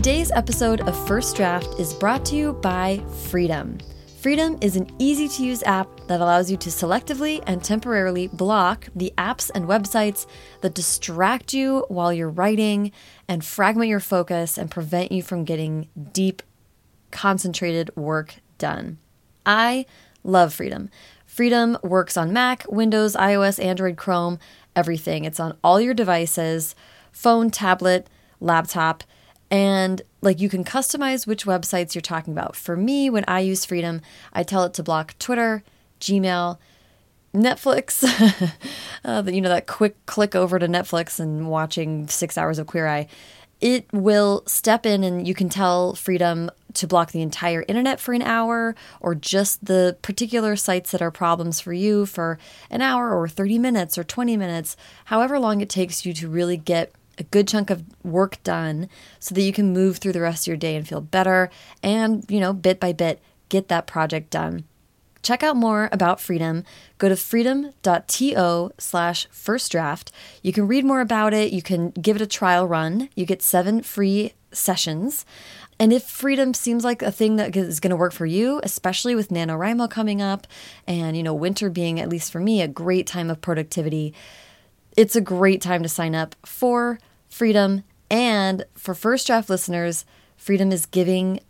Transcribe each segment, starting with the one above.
Today's episode of First Draft is brought to you by Freedom. Freedom is an easy to use app that allows you to selectively and temporarily block the apps and websites that distract you while you're writing and fragment your focus and prevent you from getting deep, concentrated work done. I love Freedom. Freedom works on Mac, Windows, iOS, Android, Chrome, everything. It's on all your devices phone, tablet, laptop. And like you can customize which websites you're talking about. For me, when I use Freedom, I tell it to block Twitter, Gmail, Netflix, uh, you know, that quick click over to Netflix and watching six hours of Queer Eye. It will step in and you can tell Freedom to block the entire internet for an hour or just the particular sites that are problems for you for an hour or 30 minutes or 20 minutes, however long it takes you to really get a good chunk of work done so that you can move through the rest of your day and feel better and, you know, bit by bit, get that project done. Check out more about Freedom. Go to freedom.to slash first draft. You can read more about it. You can give it a trial run. You get seven free sessions. And if freedom seems like a thing that is going to work for you, especially with NaNoWriMo coming up and, you know, winter being, at least for me, a great time of productivity, it's a great time to sign up for Freedom. And for First Draft listeners, Freedom is giving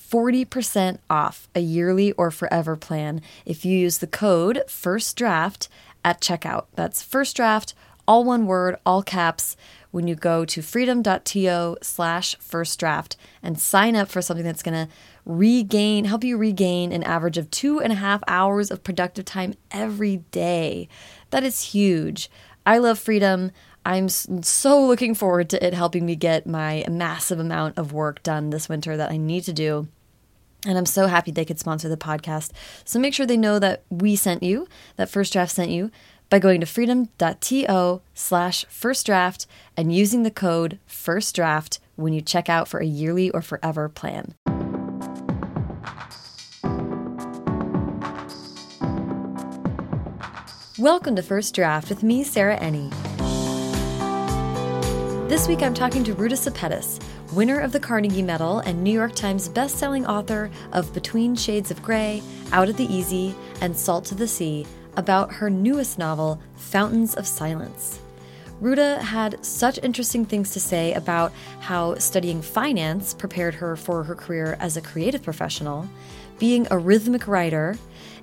40% off a yearly or forever plan if you use the code First Draft at checkout. That's First Draft, all one word, all caps, when you go to freedom.to slash first draft and sign up for something that's going to regain, help you regain an average of two and a half hours of productive time every day. That is huge. I love freedom. I'm so looking forward to it helping me get my massive amount of work done this winter that I need to do. And I'm so happy they could sponsor the podcast. So make sure they know that we sent you, that First Draft sent you, by going to freedom.to slash first draft and using the code first draft when you check out for a yearly or forever plan. Welcome to First Draft with me, Sarah Enni. This week I'm talking to Ruta Sepetys, winner of the Carnegie Medal and New York Times best-selling author of Between Shades of Gray, Out of the Easy, and Salt to the Sea, about her newest novel, Fountains of Silence. Ruta had such interesting things to say about how studying finance prepared her for her career as a creative professional, being a rhythmic writer,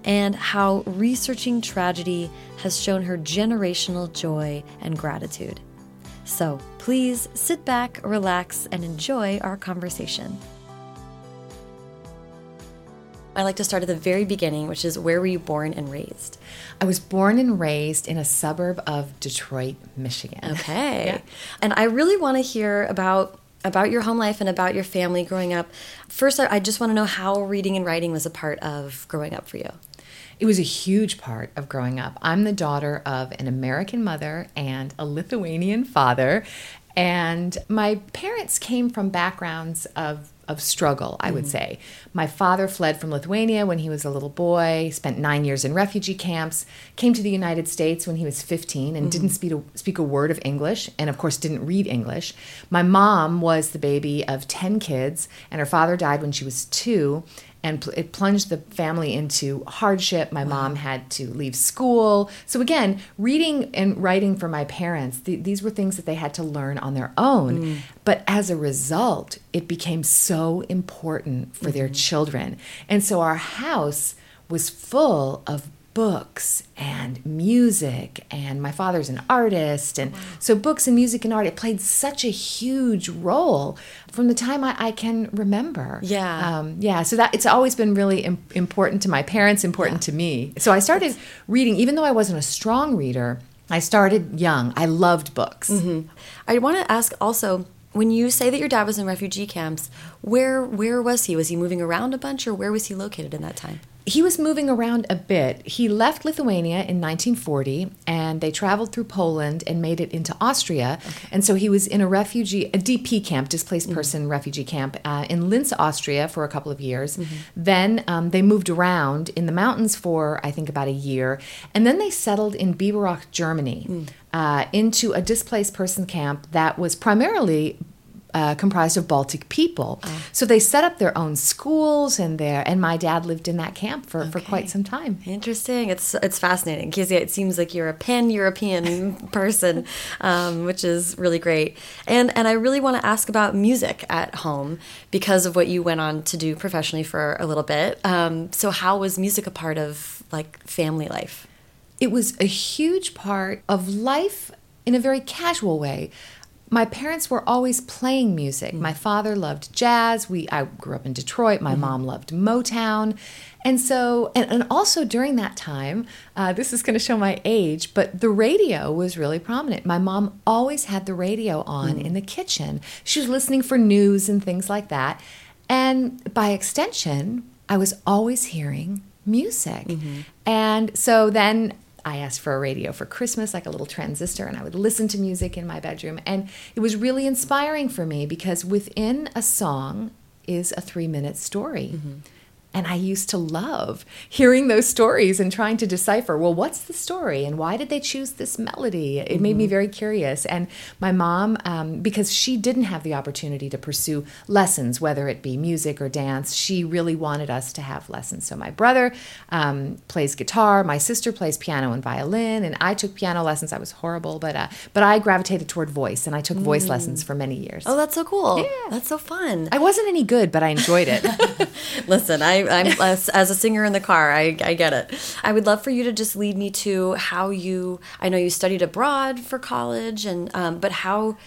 and how researching tragedy has shown her generational joy and gratitude. So please sit back, relax, and enjoy our conversation. I like to start at the very beginning, which is where were you born and raised? I was born and raised in a suburb of Detroit, Michigan. Okay. yeah. And I really want to hear about about your home life and about your family growing up. First, I just want to know how reading and writing was a part of growing up for you. It was a huge part of growing up. I'm the daughter of an American mother and a Lithuanian father. And my parents came from backgrounds of of struggle, I would mm-hmm. say. My father fled from Lithuania when he was a little boy, spent nine years in refugee camps, came to the United States when he was 15 and mm-hmm. didn't speak a, speak a word of English, and of course didn't read English. My mom was the baby of 10 kids, and her father died when she was two and it plunged the family into hardship. My wow. mom had to leave school. So again, reading and writing for my parents, th these were things that they had to learn on their own. Mm. But as a result, it became so important for mm their mm-hmm. children. And so our house was full of books and music and my father's an artist and wow. so books and music and art it played such a huge role from the time i, I can remember. Yeah. Um, yeah so that it's always been really Im important to my parents important yeah. to me. So i started That's... reading even though i wasn't a strong reader i started young. I loved books. Mm -hmm. i want to ask also when you say that your dad was in refugee camps where where was he? Was he moving around a bunch or where was he located in that time he was moving around a bit. He left Lithuania in 1940 and they traveled through Poland and made it into Austria. Okay. And so he was in a refugee, a DP camp, displaced mm-hmm. person mm -hmm. refugee camp uh, in Linz, Austria for a couple of years. Mm -hmm. Then um, they moved around in the mountains for, I think, about a year. And then they settled in Biberach, Germany, mm. uh, into a displaced person camp that was primarily uh, comprised of Baltic people. So they set up their own schools and their and my dad lived in that camp for, for quite some time. Interesting. It's it's fascinating. Kezia, it seems like you're a pan European person, um, which is really great. And and I really want to ask about music at home because of what you went on to do professionally for a little bit. Um, so how was music a part of like family life? It was a huge part of life in a very casual way my parents were always playing music. My father loved jazz. We I grew up in Detroit. My mm-hmm. mom loved Motown. And so, and, and also during that time, uh, this is going to show my age, but the radio was really prominent. My mom always had the radio on mm-hmm. in the kitchen. She was listening for news and things like that. And by extension, I was always hearing music. Mm-hmm. And so then I asked for a radio for Christmas, like a little transistor, and I would listen to music in my bedroom. And it was really inspiring for me because within a song is a three minute story. Mm-hmm. And I used to love hearing those stories and trying to decipher, well, what's the story and why did they choose this melody? It mm-hmm. made me mm-hmm. very curious. And my mom, um, because she didn't have the opportunity to pursue lessons, whether it be music or dance, she really wanted us to have lessons. So my brother um, plays guitar, my sister plays piano and violin, and I took piano lessons. I was horrible, but uh, but I gravitated toward voice, and I took mm. voice lessons for many years. Oh, that's so cool! Yeah. That's so fun. I wasn't any good, but I enjoyed it. Listen, I I'm as, as a singer in the car. I, I get it. I would love for you to just lead me to how you. I know you studied abroad for college, and um, but how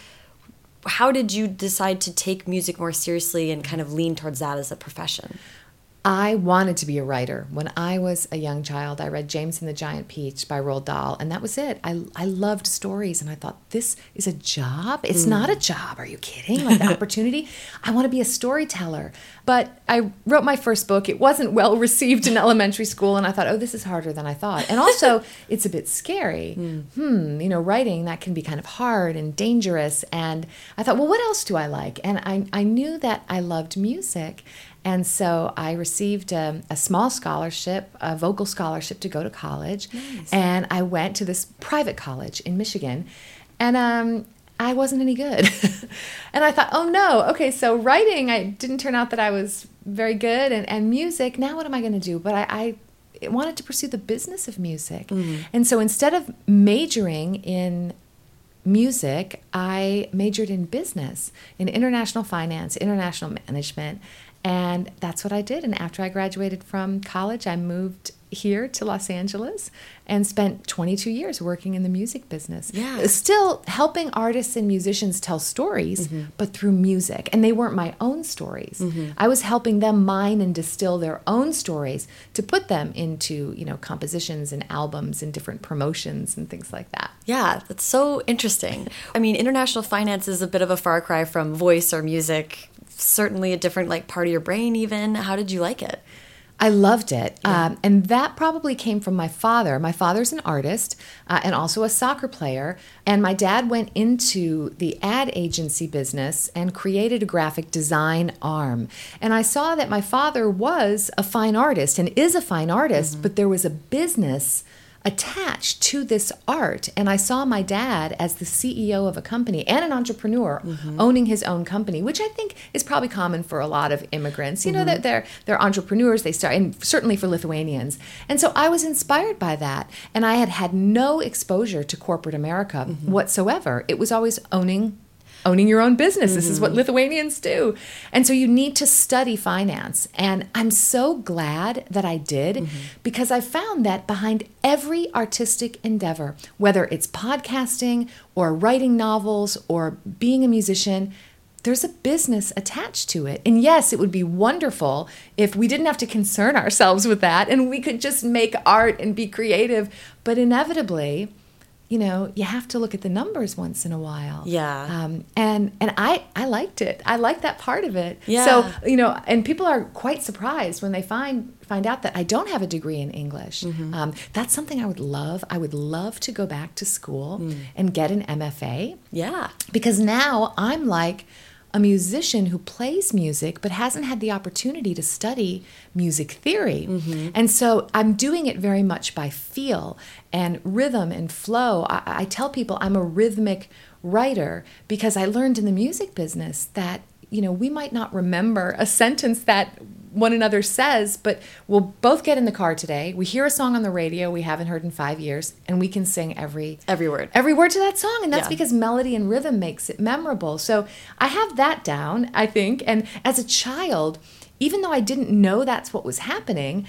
how did you decide to take music more seriously and kind of lean towards that as a profession? I wanted to be a writer. When I was a young child, I read James and the Giant Peach by Roald Dahl, and that was it. I, I loved stories, and I thought, this is a job? It's mm. not a job. Are you kidding? Like the opportunity? I want to be a storyteller. But I wrote my first book. It wasn't well received in elementary school, and I thought, oh, this is harder than I thought. And also, it's a bit scary. Mm. Hmm, you know, writing, that can be kind of hard and dangerous. And I thought, well, what else do I like? And I, I knew that I loved music. And so I received a, a, small scholarship, a vocal scholarship to go to college. Nice. And I went to this private college in Michigan. And um, I wasn't any good. and I thought, oh no, okay, so writing, I didn't turn out that I was very good. And, and music, now what am I going to do? But I, I wanted to pursue the business of music. Mm. And so instead of majoring in music, I majored in business, in international finance, international management. And that's what I did. And after I graduated from college, I moved here to Los Angeles and spent 22 years working in the music business. Yeah. Still helping artists and musicians tell stories, mm-hmm. but through music. And they weren't my own stories. Mm-hmm. I was helping them mine and distill their own stories to put them into, you know, compositions and albums and different promotions and things like that. Yeah, that's so interesting. I mean, international finance is a bit of a far cry from voice or music certainly a different like part of your brain even how did you like it I loved it. Yeah. Um, and that probably came from my father. My father's an artist uh, and also a soccer player. And my dad went into the ad agency business and created a graphic design arm. And I saw that my father was a fine artist and is a fine artist, mm -hmm. but there was a business attached to this art. And I saw my dad as the CEO of a company and an entrepreneur mm-hmm. owning his own company, which I think is probably common for a lot of immigrants. You mm-hmm. know, that they're they're entrepreneurs, they start and certainly for Lithuanians. And so I was inspired by that. And I had had no exposure to corporate America mm-hmm. whatsoever. It was always owning owning your own business. Mm-hmm. This is what mm-hmm. Lithuanians do. And so you need to study finance. And I'm so glad that I did mm-hmm. because I found that behind every artistic endeavor, whether it's podcasting or writing novels or being a musician, there's a business attached to it. And yes, it would be wonderful if we didn't have to concern ourselves with that and we could just make art and be creative. But inevitably, you know you have to look at the numbers once in a while. Yeah. Um, and and i i liked it. I liked that part of it. Yeah. so you know and people are quite surprised when they find find out that i don't have a degree in english. Mm-hmm. um, that's something i would love. I would love to go back to school mm. and get an mfa yeah. Because now i'm like a musician who plays music but hasn't had the opportunity to study music theory. Mm-hmm. And so I'm doing it very much by feel and rhythm and flow. I, I tell people I'm a rhythmic writer because I learned in the music business that, you know, we might not remember a sentence that one another says, but we'll both get in the car today. We hear a song on the radio we haven't heard in five years, and we can sing every Every word. every word to that song, and that's Yeah. because melody and rhythm makes it memorable. So I have that down, I think. And as a child, even though I didn't know that's what was happening.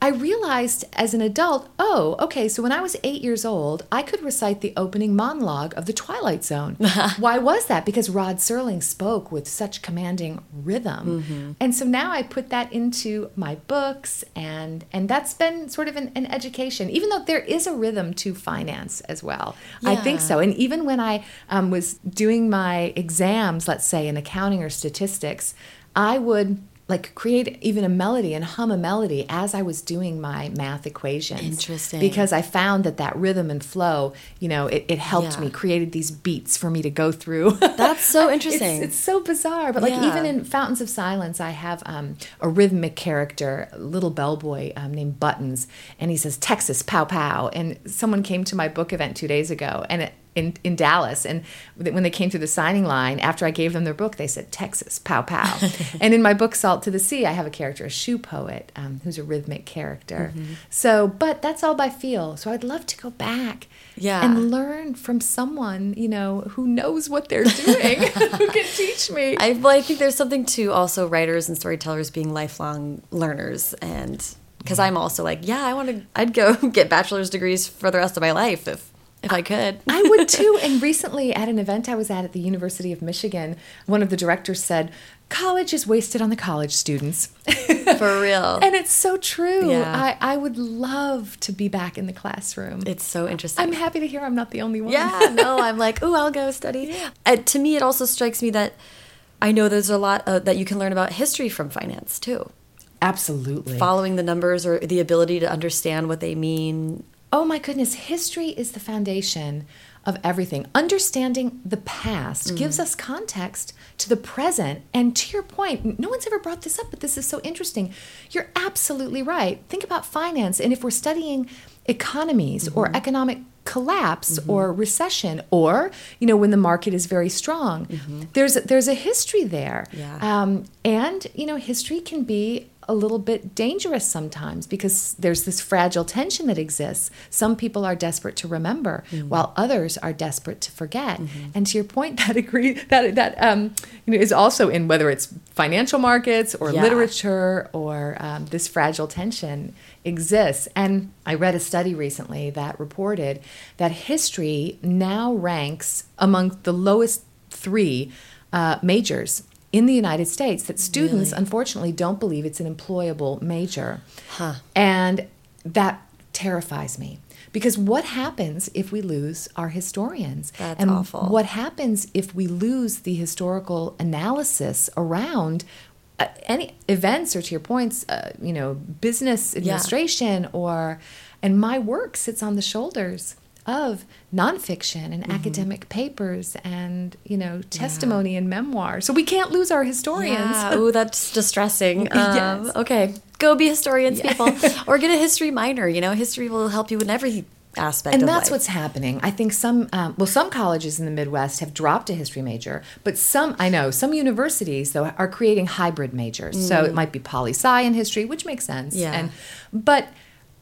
I realized as an adult, oh, okay, so when I was eight years old, I could recite the opening monologue of The Twilight Zone. Why was that? Because Rod Serling spoke with such commanding rhythm. And so now I put that into my books, and, and that's been sort of an, an education, even though there is a rhythm to finance as well. I think so. And even when I um, was doing my exams, let's say in accounting or statistics, I would like create even a melody and hum a melody as I was doing my math equations. Interesting. Because I found that that rhythm and flow, you know, it, it helped Yeah. me, created these beats for me to go through. That's so It's- interesting. It's, so bizarre. But like Yeah. even in Fountains of Silence, I have um, a rhythmic character, a little bellboy um, named Buttons, and he says Texas pow pow. And someone came to my book event two days ago, and it, in in Dallas, and when they came through the signing line after I gave them their book, they said Texas pow pow. and in my book Salt to the Sea, I have a character, a shoe poet, um, who's a rhythmic character. Mm-hmm. So, but that's all by feel. So I'd love to go back. Yeah. And learn from someone, you know, who knows what they're doing, who can teach me. I, well, I think there's something to also writers and storytellers being lifelong learners, and because I'm also like, yeah, I want to, I'd go get bachelor's degrees for the rest of my life if if I could. I would too. And recently, at an event I was at at the University of Michigan, one of the directors said, College is wasted on the college students. for real. and it's so true. Yeah. I, I would love to be back in the classroom. it's so interesting. I'm happy to hear I'm not the only one. Yeah, no, I'm like, oh, I'll go study. Uh, to me, it also strikes me that I know there's a lot uh, that you can learn about history from finance too. Absolutely. Following the numbers or the ability to understand what they mean. Oh my goodness, history is the foundation of everything. Understanding the past mm. gives us context to the present. And to your point, no one's ever brought this up, but this is so interesting. You're absolutely right. Think about finance. And if we're studying economies or mm-hmm. economic collapse mm-hmm. or recession or you know when the market is very strong mm-hmm. there's there's a history there Yeah. um, and you know history can be a little bit dangerous sometimes because there's this fragile tension that exists. Some people are desperate to remember, Mm-hmm. while others are desperate to forget. And to your point, that agree that that um, you know is also in whether it's financial markets or Yeah. literature or um, this fragile tension exists. And I read a study recently that reported that history now ranks among the lowest three uh, majors in the United States that students Really? unfortunately don't believe it's an employable major. Huh. And that terrifies me. Because what happens if we lose our historians? That's and awful. What happens if we lose the historical analysis around uh, any events or to your points, uh, you know, business administration or, and my work sits on the shoulders of nonfiction and academic papers and you know testimony and memoir. So we can't lose our historians. Yeah. Ooh, that's distressing. Um, Yes. Okay, go be historians, people, or get a history minor. You know, history will help you in every aspect. and that's life. what's happening. I think some, um, well, some colleges in the Midwest have dropped a history major, but some, I know, some universities though are creating hybrid majors. So it might be poli sci in history, which makes sense. Mm. Yeah. And but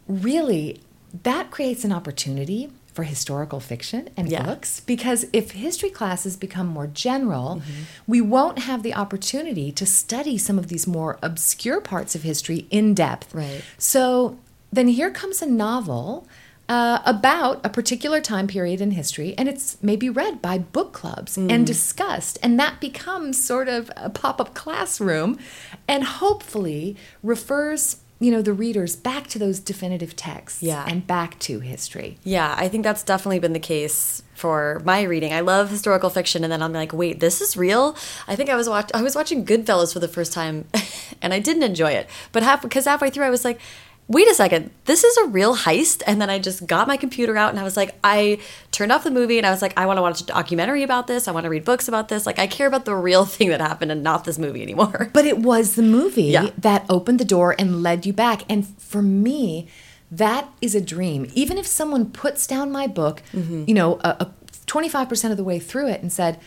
really, that creates an opportunity for historical fiction and Yeah. books because if history classes become more general, Mm-hmm. we won't have the opportunity to study some of these more obscure parts of history in depth. Right. So then here comes a novel uh, about a particular time period in history, and it's maybe read by book clubs Mm. and discussed, and that becomes sort of a pop up classroom, and hopefully refers you know the readers back to those definitive texts Yeah. and back to history. Yeah, I think that's definitely been the case for my reading. I love historical fiction, and then I'm like, wait, this is real. I think I was watch I was watching Goodfellas for the first time, and I didn't enjoy it. But half because halfway through, I was like. Wait a second, this is a real heist? And then I just got my computer out and I was like, I turned off the movie and I was like, I want to watch a documentary about this. I want to read books about this. Like, I care about the real thing that happened and not this movie anymore. But it was the movie Yeah. that opened the door and led you back. And for me, that is a dream. Even if someone puts down my book, Mm-hmm. you know, a, a 25% of the way through it and said,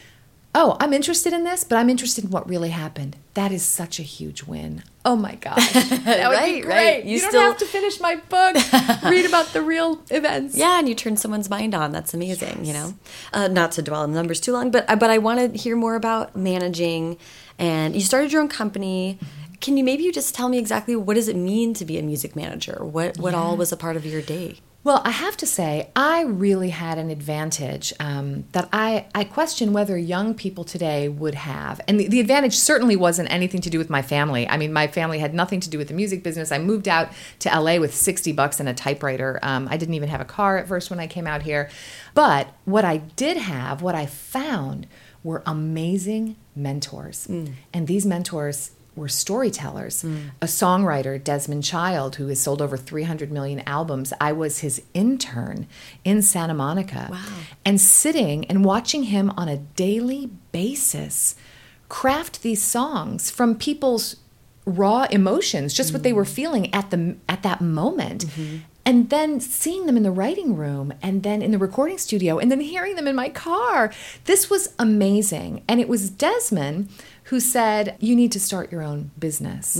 Oh, I'm interested in this, but I'm interested in what really happened. That is such a huge win. Oh my gosh. That would Right, be great. right. You, You don't have to finish my book. Read about the real events. Yeah, and you turn someone's mind on. That's amazing. You know, uh, not to dwell on the numbers too long, but but I want to hear more about managing. And you started your own company. Can you maybe you just tell me exactly what does it mean to be a music manager? What what all was a part of your day? Well, I have to say, I really had an advantage um, that I, I question whether young people today would have. And the, the advantage certainly wasn't anything to do with my family. I mean, my family had nothing to do with the music business. I moved out to LA with 60 bucks and a typewriter. Um, I didn't even have a car at first when I came out here. But what I did have, what I found, were amazing mentors. And these mentors were storytellers. Hmm. A songwriter, Desmond Child, who has sold over 300 million albums. I was his intern in Santa Monica. Wow. And sitting and watching him on a daily basis craft these songs from people's raw emotions, just what they were hmm. feeling at the at that moment. Mm-hmm. And then seeing them in the writing room and then in the recording studio and then hearing them in my car. This was amazing. And it was Desmond who said, You need to start your own business.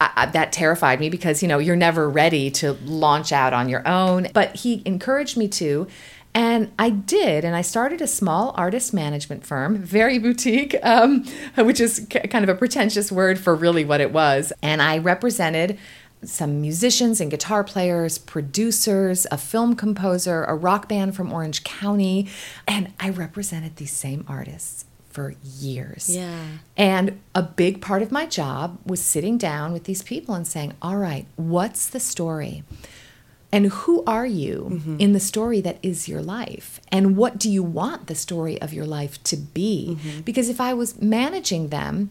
I, I, that terrified me because, you know, you're never ready to launch out on your own. But he encouraged me to. And I did, and I started a small artist management firm, very boutique, um, which is kind of a pretentious word for really what it was. And I represented some musicians and guitar players, producers, a film composer, a rock band from Orange County, and I represented these same artists for years. Yeah. And a big part of my job was sitting down with these people and saying, All right, what's the story? And who are you mm-hmm. in the story that is your life? And what do you want the story of your life to be? Mm-hmm. Because if I was managing them,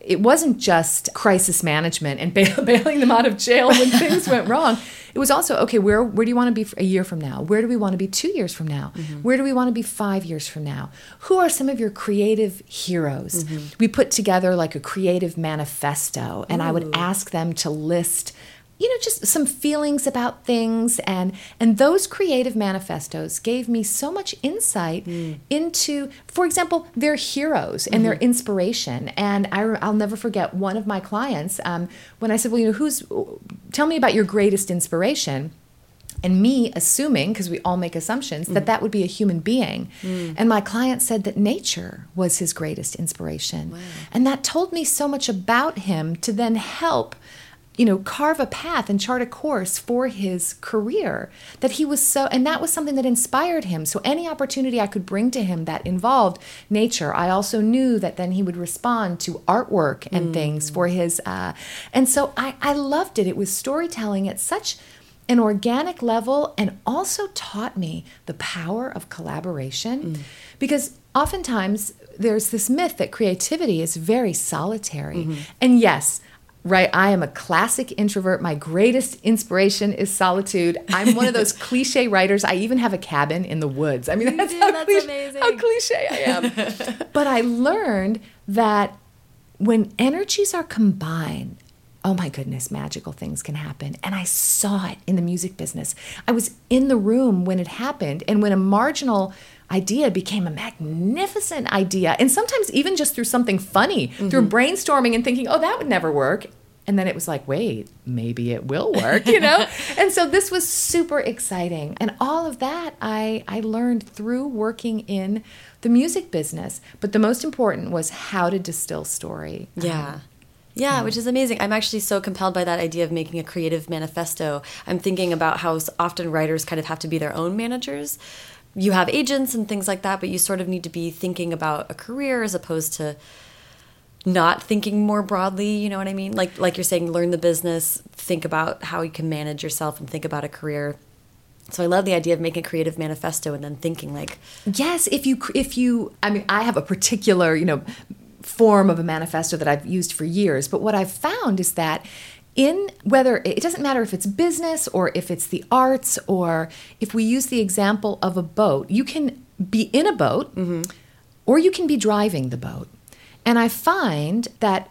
it wasn't just crisis management and bail, bailing them out of jail when things went wrong. It was also okay. Where where do you want to be a year from now? Where do we want to be two years from now? Mm-hmm. Where do we want to be five years from now? Who are some of your creative heroes? Mm-hmm. We put together like a creative manifesto, and I would ask them to list you know just some feelings about things. And and those creative manifestos gave me so much insight mm. into for example their heroes and their mm-hmm. inspiration. And I, i'll never forget one of my clients um, when i said well you know who's tell me about your greatest inspiration. And me assuming because we all make assumptions that mm-hmm. that would be a human being. Mm. And my client said that nature was his greatest inspiration. And that told me so much about him to then help you know carve a path and chart a course for his career that he was so and that was something that inspired him. So any opportunity i could bring to him that involved nature i also knew that then he would respond to artwork and mm. things for his uh, and so I, I loved it. It was storytelling at such an organic level and also taught me the power of collaboration mm. because oftentimes there's this myth that creativity is very solitary. Mm-hmm. And yes right i am a classic introvert my greatest inspiration is solitude i'm one of those cliche writers i even have a cabin in the woods i mean that's, do? how, That's cliche, amazing. how cliche i am but i learned that when energies are combined oh my goodness, magical things can happen. And I saw it in the music business. I was in the room when it happened. And when a marginal idea became a magnificent idea, and sometimes even just through something funny, through mm-hmm. brainstorming and thinking, oh, that would never work. And then it was like, wait, maybe it will work, you know? and so this was super exciting. And all of that I, I learned through working in the music business. But the most important was how to distill story. Yeah. Um, yeah, which is amazing. I'm actually so compelled by that idea of making a creative manifesto. I'm thinking about how often writers kind of have to be their own managers. You have agents and things like that, but you sort of need to be thinking about a career as opposed to not thinking more broadly, you know what I mean? Like like you're saying learn the business, think about how you can manage yourself and think about a career. So I love the idea of making a creative manifesto and then thinking like Yes, if you if you I mean I have a particular, you know, form of a manifesto that I've used for years, but what I've found is that in whether it doesn't matter if it's business or if it's the arts or if we use the example of a boat, you can be in a boat mm-hmm. or you can be driving the boat. And I find that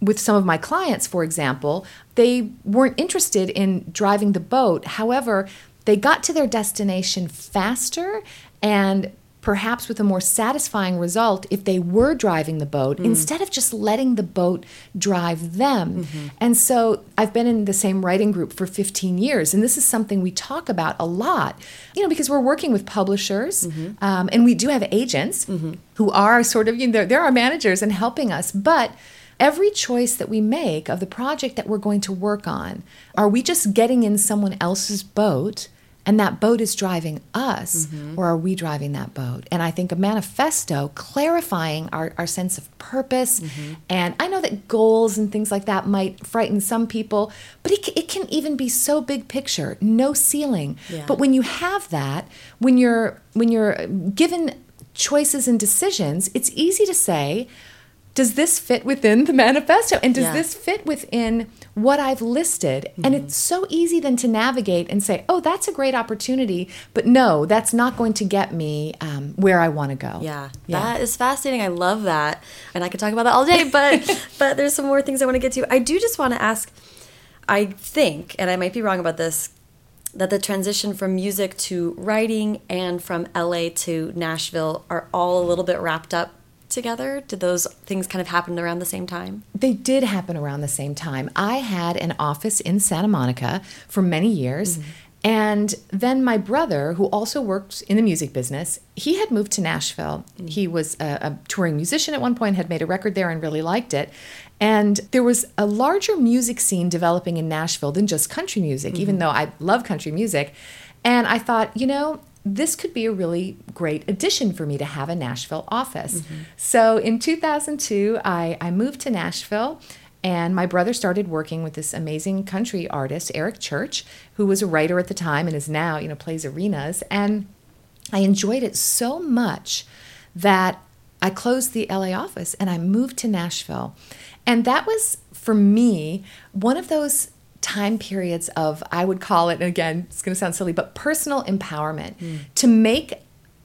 with some of my clients, for example, they weren't interested in driving the boat. However, they got to their destination faster and perhaps with a more satisfying result if they were driving the boat Mm. instead of just letting the boat drive them. Mm-hmm. And so I've been in the same writing group for 15 years, and this is something we talk about a lot, you know, because we're working with publishers Mm-hmm. um, and we do have agents who are sort of, you know, they're, they're our managers and helping us. But every choice that we make of the project that we're going to work on, are we just getting in someone else's boat? And that boat is driving us, mm-hmm. or are we driving that boat? And I think a manifesto clarifying our, our sense of purpose, mm-hmm. and I know that goals and things like that might frighten some people, but it, it can even be so big picture, no ceiling. Yeah. But when you have that, when you're when you're given choices and decisions, it's easy to say, does this fit within the manifesto? And does Yeah. this fit within what I've listed? And Mm-hmm. it's so easy then to navigate and say, oh, that's a great opportunity, but no, that's not going to get me um, where I want to go. Yeah, that is fascinating. I love that, and I could talk about that all day. But but there's some more things I want to get to. I do just want to ask. I think, and I might be wrong about this, that the transition from music to writing and from LA to Nashville are all a little bit wrapped up together. Did those things kind of happen around the same time? They did happen around the same time. I had an office in Santa Monica for many years. Mm-hmm. And then my brother, who also worked in the music business, he had moved to Nashville. Mm. He was a, a touring musician at one point, had made a record there and really liked it. And there was a larger music scene developing in Nashville than just country music, even mm-hmm. though I love country music. And I thought, you know, this could be a really great addition for me to have a Nashville office. Mm-hmm. So in 2002, I, I moved to Nashville. And my brother started working with this amazing country artist, Eric Church, who was a writer at the time and is now, you know, plays arenas. And I enjoyed it so much that I closed the LA office and I moved to Nashville. And that was, for me, one of those time periods of, I would call it, and again, it's going to sound silly, but personal empowerment hmm. to make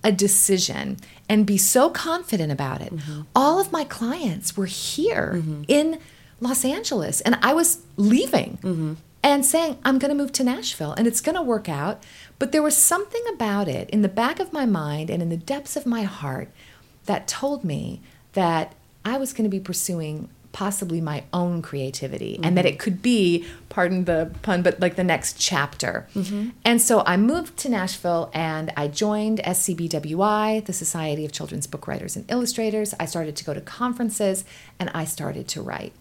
a decision and be so confident about it. Mm-hmm. All of my clients were here mm-hmm. in Los Angeles, and I was leaving mm-hmm. and saying, I'm going to move to Nashville and it's going to work out. But there was something about it in the back of my mind and in the depths of my heart that told me that I was going to be pursuing possibly my own creativity and that it could be, pardon the pun, but like the next chapter. And so I moved to Nashville and I joined SCBWI, the Society of Children's Book Writers and Illustrators. I started to go to conferences and I started to write.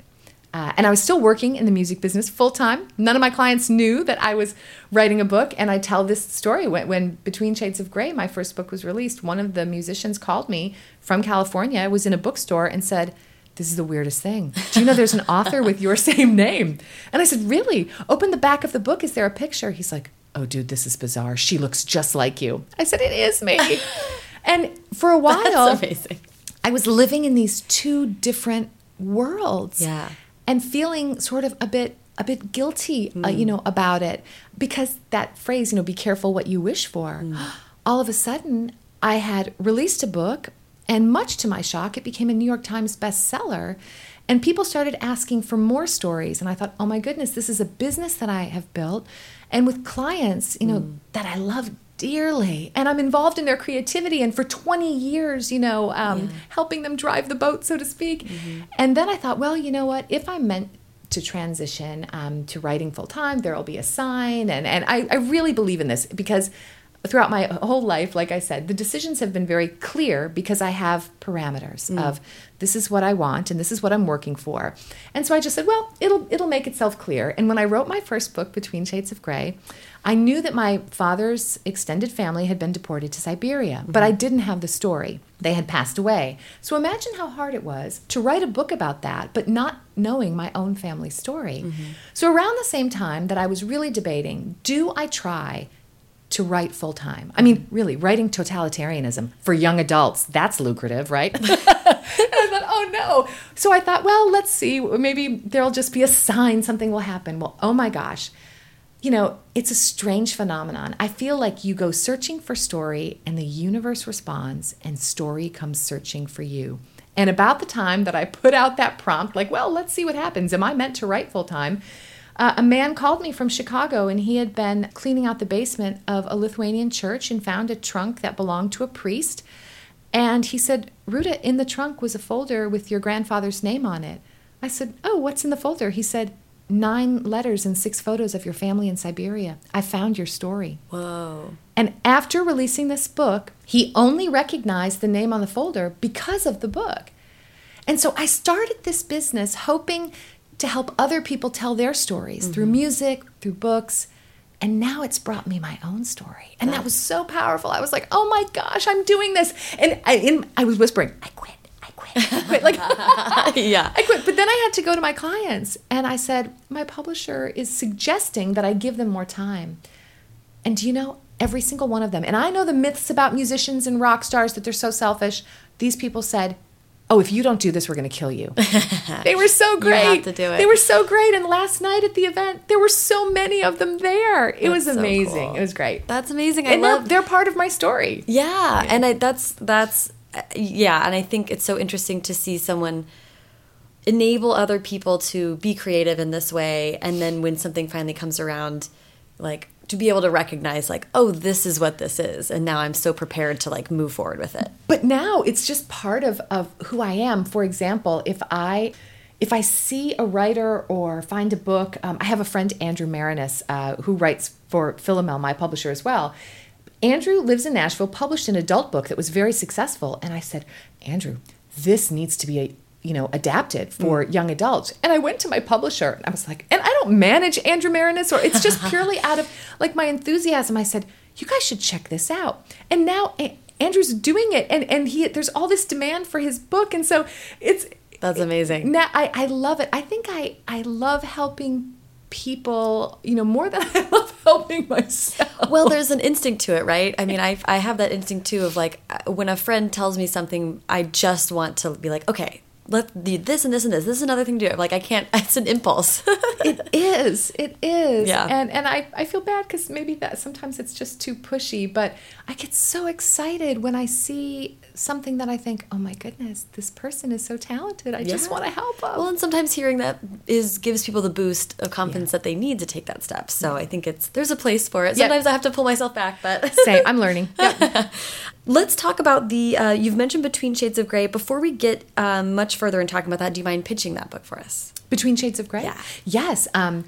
Uh, and I was still working in the music business full time. None of my clients knew that I was writing a book. And I tell this story when, when Between Shades of Gray, my first book was released. One of the musicians called me from California. I was in a bookstore and said, This is the weirdest thing. Do you know there's an author with your same name? And I said, Really? Open the back of the book. Is there a picture? He's like, Oh, dude, this is bizarre. She looks just like you. I said, It is me. and for a while. I was living in these two different worlds Yeah. and feeling sort of a bit a bit guilty uh, you know about it because that phrase you know be careful what you wish for all of a sudden i had released a book and much to my shock it became a new york times bestseller and people started asking for more stories and i thought oh my goodness this is a business that i have built and with clients you know that i love dearly and i'm involved in their creativity and for 20 years you know um, helping them drive the boat so to speak. And then i thought well you know what? If i'm meant to transition um, to writing full time there will be a sign and, and I, I really believe in this because throughout my whole life like i said the decisions have been very clear because i have parameters mm. of this is what i want and this is what i'm working for. And so i just said well it'll it'll make itself clear. And when i wrote my first book between shades of gray i knew that my father's extended family had been deported to siberia but mm-hmm. i didn't have the story. They had passed away. So imagine how hard it was to write a book about that but not knowing my own family story. Mm-hmm. So around the same time that i was really debating do i try to write full time. I mean, really, writing totalitarianism for young adults, that's lucrative, right? I thought, oh no. So I thought, well, let's see. Maybe there'll just be a sign, something will happen. Well, oh my gosh. You know, it's a strange phenomenon. I feel like you go searching for story and the universe responds and story comes searching for you. And about the time that I put out that prompt, like, well, let's see what happens. Am I meant to write full time? Uh, a man called me from Chicago and he had been cleaning out the basement of a Lithuanian church and found a trunk that belonged to a priest. And he said, Ruta, in the trunk was a folder with your grandfather's name on it. I said, Oh, what's in the folder? He said, Nine letters and six photos of your family in Siberia. I found your story. Whoa. And after releasing this book, he only recognized the name on the folder because of the book. And so I started this business hoping to help other people tell their stories mm-hmm. through music, through books. And now it's brought me my own story. And that was so powerful. I was like, oh my gosh, I'm doing this. And I, in, I was whispering, I quit. I quit. I quit. Like, yeah. I quit. But then I had to go to my clients and I said, my publisher is suggesting that I give them more time. And do you know, every single one of them, and I know the myths about musicians and rock stars that they're so selfish. These people said, oh, if you don't do this, we're going to kill you. they were so great. You have to do it. They were so great. And last night at the event, there were so many of them there. It that's was amazing. So cool. It was great. That's amazing. I and love. They're, they're, part of my story. Yeah, yeah. and I, that's that's uh, yeah, and I think it's so interesting to see someone enable other people to be creative in this way, and then when something finally comes around, like to be able to recognize like oh this is what this is and now i'm so prepared to like move forward with it but now it's just part of of who i am for example if i if I see a writer or find a book, um, I have a friend, Andrew Maraniss, uh, who writes for Philomel, my publisher as well. Andrew lives in Nashville, published an adult book that was very successful. And I said, Andrew, this needs to be a, you know, adapted for mm. young adults. And I went to my publisher and I was like, and don't manage Andrew Maraniss or it's just purely out of like my enthusiasm. I said, you guys should check this out. And now Andrew's doing it and, and he, there's all this demand for his book. And so it's, that's amazing. Now I, I love it. I think I, I love helping people, you know, more than I love helping myself. Well, there's an instinct to it, right? I mean, I I have that instinct too of like uh, when a friend tells me something, I just want to be like, okay, let do this and this and this. This is another thing to do. Like I can't. It's an impulse. it is. It is. Yeah. And and I I feel bad because maybe that sometimes it's just too pushy. But I get so excited when I see something that I think, oh my goodness, this person is so talented. I yeah. just want to help them. Well, and sometimes hearing that is gives people the boost of confidence yeah. that they need to take that step. So I think it's there's a place for it. Sometimes I have to pull myself back, but say I'm learning. Yep. Let's talk about the. Uh, you've mentioned Between Shades of Gray. Before we get um, much further in talking about that, do you mind pitching that book for us? Between Shades of Gray. Yeah. Yes. Um,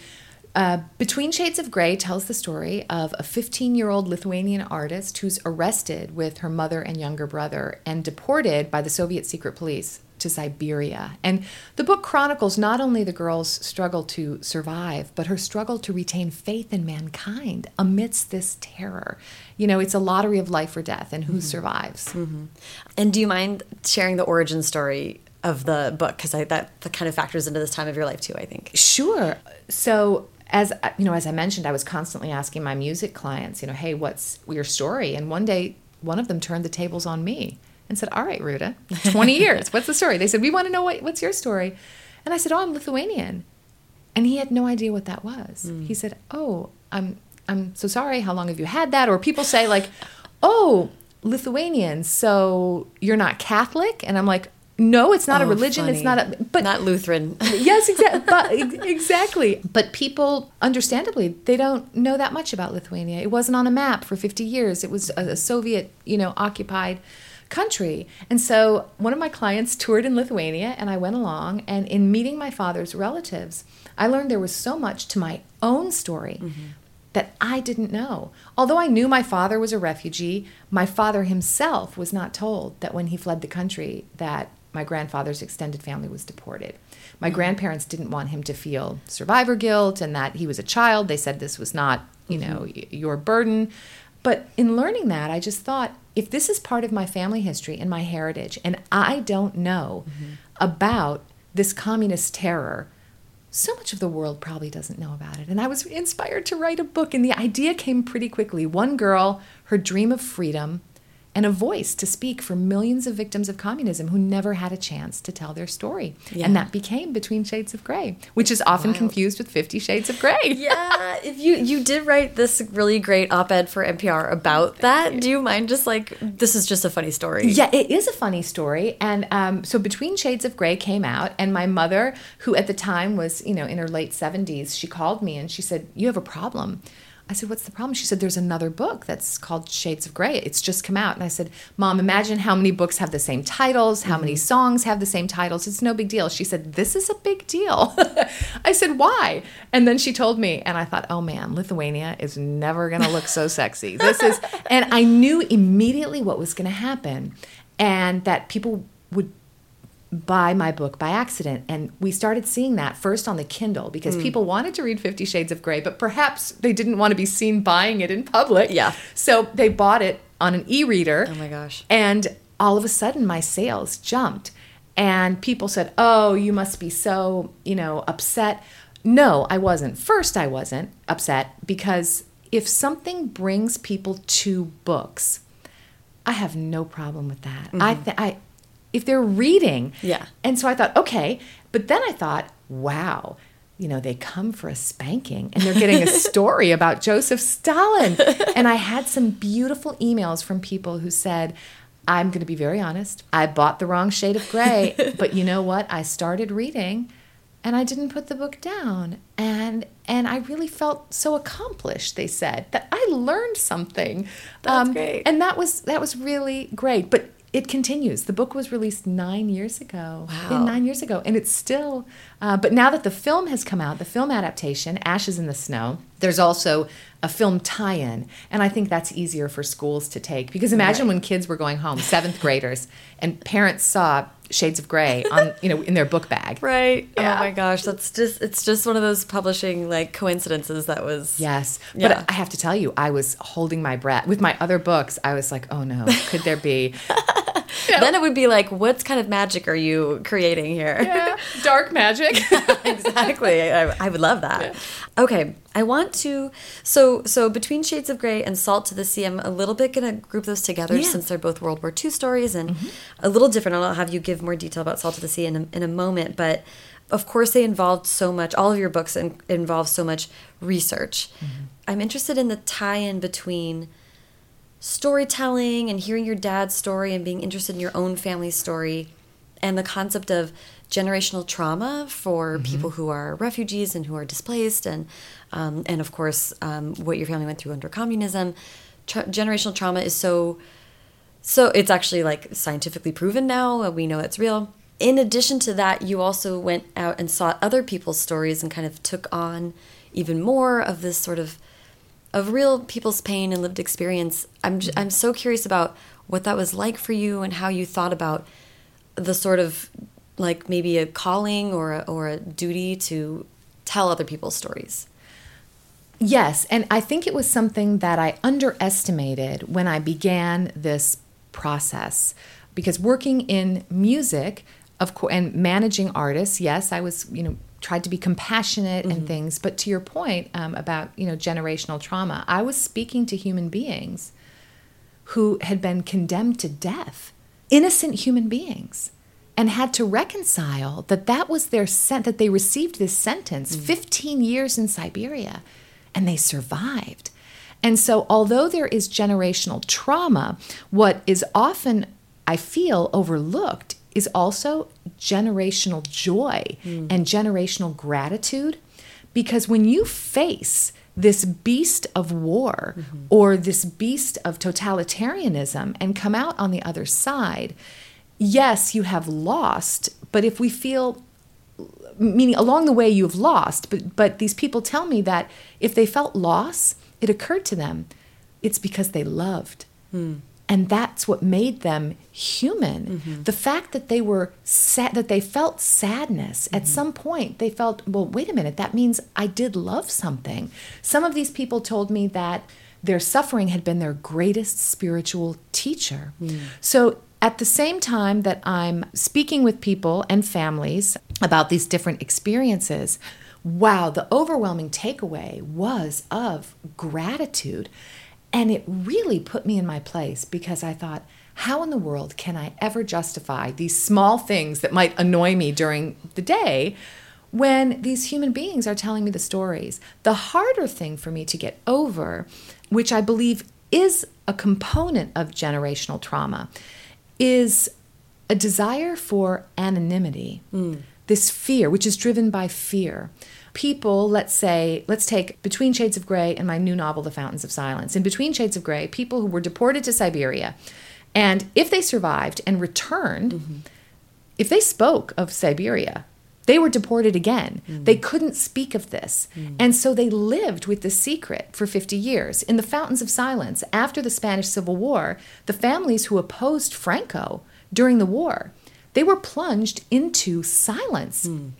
uh, Between Shades of Gray tells the story of a 15 year old Lithuanian artist who's arrested with her mother and younger brother and deported by the Soviet secret police to Siberia. And the book chronicles not only the girl's struggle to survive, but her struggle to retain faith in mankind amidst this terror. You know, it's a lottery of life or death and who mm -hmm. survives. Mm -hmm. And do you mind sharing the origin story of the book? Because that, that kind of factors into this time of your life too, I think. Sure. So as you know, as I mentioned, I was constantly asking my music clients, you know, hey, what's your story? And one day, one of them turned the tables on me and said, "All right, Ruta, 20 years. What's the story?" They said, "We want to know what, what's your story." And I said, "Oh, I'm Lithuanian." And he had no idea what that was. Mm. He said, "Oh, I'm I'm so sorry. How long have you had that?" Or people say like, "Oh, Lithuanian, so you're not Catholic?" And I'm like, no, it's not oh, a religion. Funny. It's not a but not Lutheran. yes, exactly. but exactly. But people, understandably, they don't know that much about Lithuania. It wasn't on a map for 50 years. It was a, a Soviet, you know, occupied country. And so one of my clients toured in Lithuania, and I went along. And in meeting my father's relatives, I learned there was so much to my own story. Mm -hmm that I didn't know. Although I knew my father was a refugee, my father himself was not told that when he fled the country that my grandfather's extended family was deported. My mm-hmm. grandparents didn't want him to feel survivor guilt and that he was a child. They said this was not, you mm-hmm. know, your burden. But in learning that, I just thought if this is part of my family history and my heritage, and I don't know mm-hmm. about this communist terror, so much of the world probably doesn't know about it. And I was inspired to write a book, and the idea came pretty quickly. One girl, her dream of freedom, and a voice to speak for millions of victims of communism who never had a chance to tell their story. Yeah. And that became Between Shades of Gray, which is often Wild. confused with Fifty Shades of Grey. yeah, if you you did write this really great op-ed for NPR about that, do you mind just like this is just a funny story? Yeah, it is a funny story. And um, so Between Shades of Gray came out, and my mother, who at the time was, you know, in her late 70s, she called me and she said, You have a problem. I said, What's the problem? She said, There's another book that's called Shades of Grey. It's just come out. And I said, Mom, imagine how many books have the same titles, how many mm-hmm. songs have the same titles. It's no big deal. She said, This is a big deal. I said, Why? And then she told me, and I thought, Oh man, Lithuania is never going to look so sexy. This is, and I knew immediately what was going to happen and that people would buy my book by accident. And we started seeing that first on the Kindle because hmm. people wanted to read Fifty Shades of Grey, but perhaps they didn't want to be seen buying it in public. Yeah. So they bought it on an e reader. Oh my gosh. And all of a sudden, my sales jumped. And people said, Oh, you must be so, you know, upset. No, I wasn't. First, I wasn't upset because if something brings people to books, I have no problem with that. I, mm-hmm. th- I, if they're reading, Yeah. And so I thought, okay, but then I thought, wow, you know, they come for a spanking and they're getting a story about Joseph Stalin. And I had some beautiful emails from people who said, I'm going to be very honest. I bought the wrong shade of gray, but you know what? I started reading and I didn't put the book down. And and I really felt so accomplished, they said, that I learned something. Um, That's great. And that was that was really great. But it continues. The book was released nine years ago. Wow. Nine years ago, and it's still. Uh, but now that the film has come out, the film adaptation, Ashes in the Snow, there's also a film tie-in, and I think that's easier for schools to take because imagine when kids were going home, seventh graders, and parents saw Shades of Grey on you know in their book bag. Right. Oh yeah. Oh my gosh, that's just it's just one of those publishing like coincidences that was Yes, but I have to tell you, I was holding my breath with my other books. I was like, "Oh no, could there be Then it would be like, what kind of magic are you creating here? Yeah. dark magic?" exactly. I, I would love that. Okay, I want to. So, so between Shades of Gray and Salt to the Sea, I'm a little bit going to group those together Yeah. since they're both World War II stories and mm-hmm. a little different. I'll have you give more detail about Salt to the Sea in a, in a moment, but. Of course, they involved so much. All of your books in, involve so much research. Mm-hmm. I'm interested in the tie-in between storytelling and hearing your dad's story and being interested in your own family's story and the concept of generational trauma for people who are refugees and who are displaced and um, and of course um, what your family went through under communism. Tra- generational trauma is so so it's actually like scientifically proven now uh, we know it's real. In addition to that you also went out and sought other people's stories and kind of took on even more of this sort of of real people's pain and lived experience. I'm j- I'm so curious about what that was like for you and how you thought about the sort of like maybe a calling or a, or a duty to tell other people's stories. Yes, and I think it was something that I underestimated when I began this process because working in music of course and managing artists, yes, I was, you know, tried to be compassionate and things, but to your point um, about, you know, generational trauma, I was speaking to human beings who had been condemned to death, innocent human beings, and had to reconcile that that was their sent that they received this sentence, mm. 15 years in Siberia, and they survived. And so, although there is generational trauma, what is often, I feel, overlooked is also generational joy mm. and generational gratitude. Because when you face this beast of war mm-hmm. or this beast of totalitarianism and come out on the other side, yes, you have lost, but if we feel meaning along the way you've lost, but but these people tell me that if they felt loss, it occurred to them it's because they loved. Hmm. And that's what made them human. Mm-hmm. The fact that they were sad, that they felt sadness at mm-hmm. some point, they felt, well, wait a minute, that means I did love something. Some of these people told me that their suffering had been their greatest spiritual teacher. Hmm. So at the same time that I'm speaking with people and families about these different experiences, wow, the overwhelming takeaway was of gratitude And it really put me in my place because I thought, how in the world can I ever justify these small things that might annoy me during the day when these human beings are telling me the stories? The harder thing for me to get over, which I believe is a component of generational trauma, is a desire for anonymity. Mm. This fear, which is driven by fear people, let's say, let's take Between Shades of Gray and my new novel, The Fountains of Silence. In Between Shades of Gray, people who were deported to Siberia, and if they survived and returned, mm-hmm. if they spoke of Siberia, they were deported again. Mm-hmm. They couldn't speak of this. Mm-hmm. And so they lived with the secret for 50 years. In the Fountains of Silence, after the Spanish Civil War, the families who opposed Franco during the war, they were plunged into silence. Mm.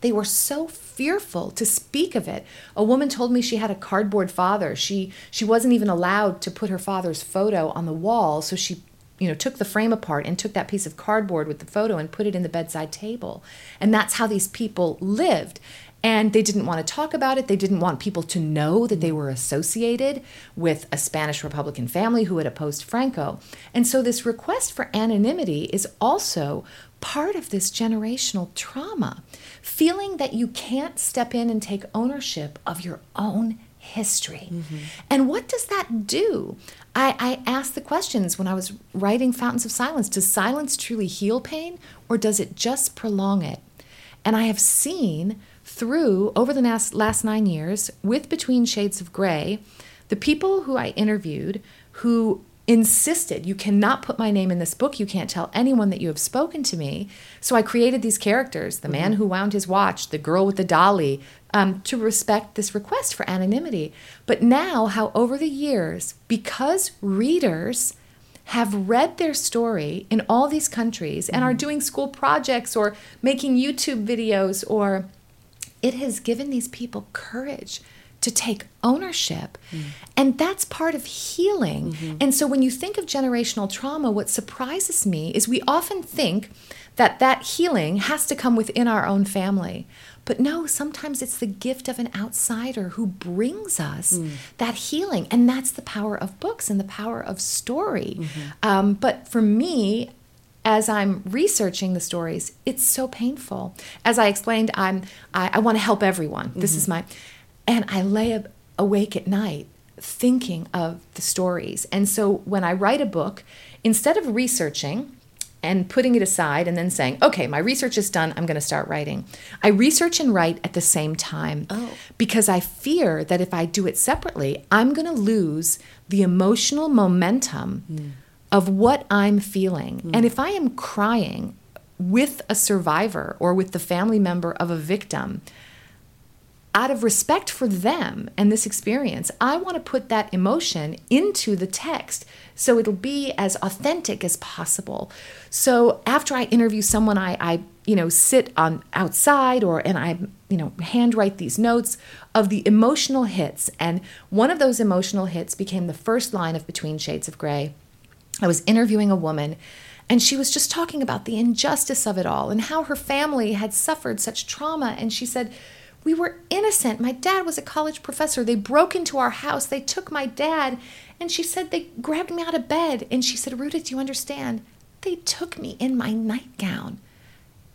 They were so fearful to speak of it. A woman told me she had a cardboard father. She she wasn't even allowed to put her father's photo on the wall, so she you know took the frame apart and took that piece of cardboard with the photo and put it in the bedside table. And that's how these people lived. And they didn't want to talk about it. They didn't want people to know that they were associated with a Spanish Republican family who had opposed Franco. And so, this request for anonymity is also part of this generational trauma. Feeling that you can't step in and take ownership of your own history. Mm-hmm. And what does that do? I, I asked the questions when I was writing Fountains of Silence Does silence truly heal pain, or does it just prolong it? And I have seen through, over the last, last nine years, with Between Shades of Gray, the people who I interviewed who insisted you cannot put my name in this book you can't tell anyone that you have spoken to me so i created these characters the man mm-hmm. who wound his watch the girl with the dolly um, to respect this request for anonymity but now how over the years because readers have read their story in all these countries and mm-hmm. are doing school projects or making youtube videos or it has given these people courage to take ownership. Mm. And that's part of healing. Mm-hmm. And so when you think of generational trauma, what surprises me is we often think that that healing has to come within our own family. But no, sometimes it's the gift of an outsider who brings us mm. that healing. And that's the power of books and the power of story. Mm-hmm. Um, but for me, as I'm researching the stories, it's so painful. As I explained, I'm I, I want to help everyone. Mm-hmm. This is my and I lay awake at night thinking of the stories. And so when I write a book, instead of researching and putting it aside and then saying, okay, my research is done, I'm going to start writing, I research and write at the same time oh. because I fear that if I do it separately, I'm going to lose the emotional momentum mm. of what I'm feeling. Mm. And if I am crying with a survivor or with the family member of a victim, out of respect for them and this experience, I want to put that emotion into the text so it'll be as authentic as possible. So after I interview someone, I, I you know sit on outside or and I you know handwrite these notes of the emotional hits, and one of those emotional hits became the first line of Between Shades of Gray. I was interviewing a woman. And she was just talking about the injustice of it all and how her family had suffered such trauma. And she said, we were innocent. My dad was a college professor. They broke into our house. They took my dad. And she said they grabbed me out of bed. And she said, Ruta, do you understand? They took me in my nightgown.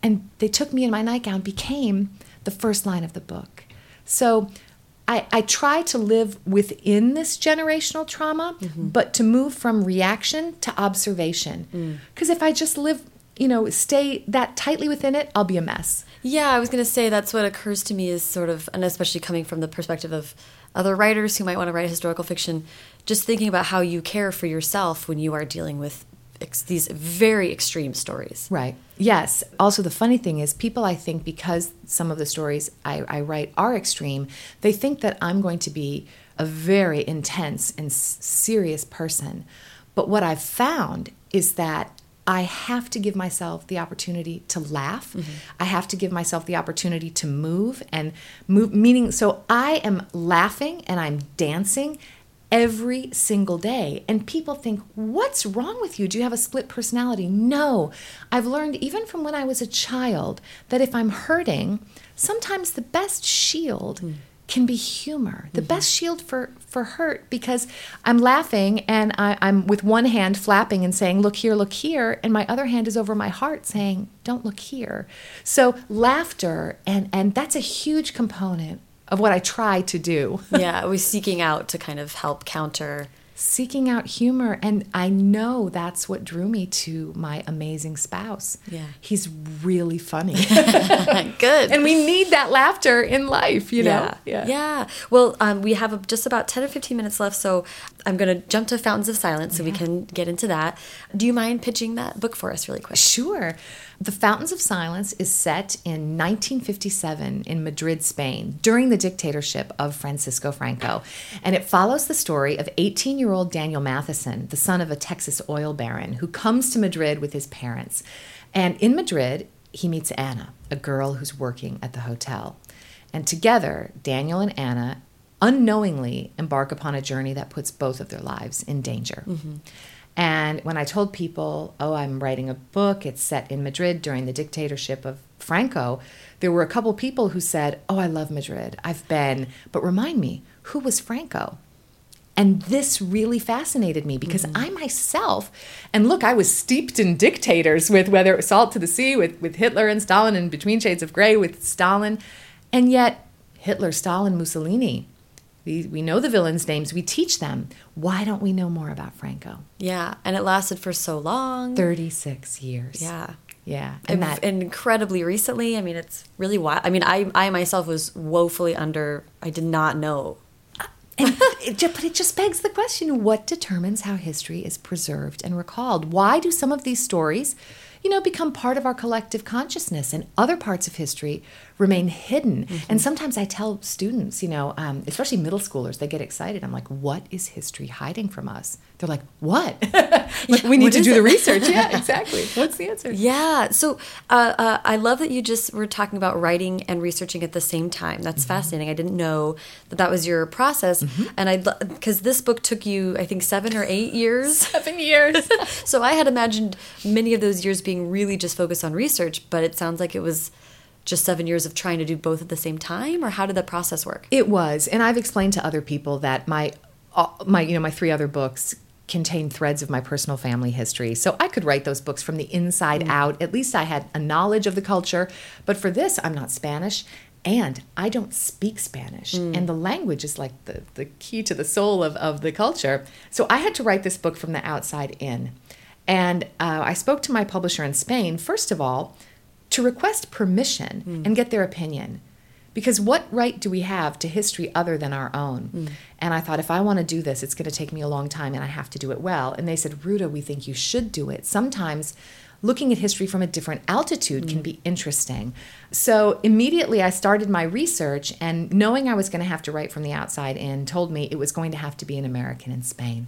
And they took me in my nightgown became the first line of the book. So I, I try to live within this generational trauma, mm-hmm. but to move from reaction to observation. Because mm. if I just live, you know, stay that tightly within it, I'll be a mess. Yeah, I was going to say that's what occurs to me is sort of, and especially coming from the perspective of other writers who might want to write historical fiction, just thinking about how you care for yourself when you are dealing with these very extreme stories. Right. Yes. Also, the funny thing is, people, I think, because some of the stories I, I write are extreme, they think that I'm going to be a very intense and serious person. But what I've found is that I have to give myself the opportunity to laugh. Mm-hmm. I have to give myself the opportunity to move and move, meaning, so I am laughing and I'm dancing every single day. And people think, What's wrong with you? Do you have a split personality? No. I've learned, even from when I was a child, that if I'm hurting, sometimes the best shield mm. Can be humor, the best shield for, for hurt, because I'm laughing and I, I'm with one hand flapping and saying, Look here, look here. And my other hand is over my heart saying, Don't look here. So laughter, and, and that's a huge component of what I try to do. yeah, I was seeking out to kind of help counter seeking out humor and i know that's what drew me to my amazing spouse Yeah. he's really funny good. and we need that laughter in life you know Yeah. Yeah. Well, um, we have just about 10 or 15 minutes left, so I'm going to jump to Fountains of Silence so we can get into that. Do you mind pitching that book for us really quick? Sure. The Fountains of Silence is set in 1957 in Madrid, Spain, during the dictatorship of Francisco Franco. And it follows the story of 18 year old Daniel Matheson, the son of a Texas oil baron, who comes to Madrid with his parents. And in Madrid, he meets Ana, a girl who's working at the hotel. And together, Daniel and Ana unknowingly embark upon a journey that puts both of their lives in danger. Mm-hmm. And when I told people, oh, I'm writing a book, it's set in Madrid during the dictatorship of Franco, there were a couple people who said, oh, I love Madrid. I've been, but remind me, who was Franco? And this really fascinated me because mm-hmm. I myself, and look, I was steeped in dictators with whether it was Salt to the Sea, with, with Hitler and Stalin, and Between Shades of Gray with Stalin. And yet, Hitler, Stalin, Mussolini, we, we know the villains' names, we teach them. Why don't we know more about Franco? Yeah. And it lasted for so long. 36 years. Yeah. Yeah. And, And that, incredibly recently, I mean, it's really wild. I mean, I, I myself was woefully under, I did not know. Uh, and it ju- but it just begs the question what determines how history is preserved and recalled? Why do some of these stories, you know, become part of our collective consciousness and other parts of history remain hidden? And sometimes I tell students, you know, um, especially middle schoolers, they get excited. I'm like, what is history hiding from us? They're like, what? like, we need what to do the research. Yeah, exactly. What's the answer? Yeah. So uh, uh, I love that you just were talking about writing and researching at the same time. That's fascinating. I didn't know that that was your process. And I, because this book took you, I think, seven or eight years. Seven years. so I had imagined many of those years being really just focused on research, but it sounds like it was just seven years of trying to do both at the same time. Or how did that process work? It was, and I've explained to other people that my uh, my you know my three other books contain threads of my personal family history. So I could write those books from the inside out. At least I had a knowledge of the culture. But for this, I'm not Spanish. And I don't speak Spanish. And the language is like the, the key to the soul of, of the culture. So I had to write this book from the outside in. And uh, I spoke to my publisher in Spain, first of all, to request permission hmm. and get their opinion. Because what right do we have to history other than our own? Hmm. And I thought, if I want to do this, it's going to take me a long time and I have to do it well. And they said, Ruta, we think you should do it. Sometimes looking at history from a different altitude can hmm. be interesting. So immediately I started my research, and knowing I was going to have to write from the outside in told me it was going to have to be an American in Spain.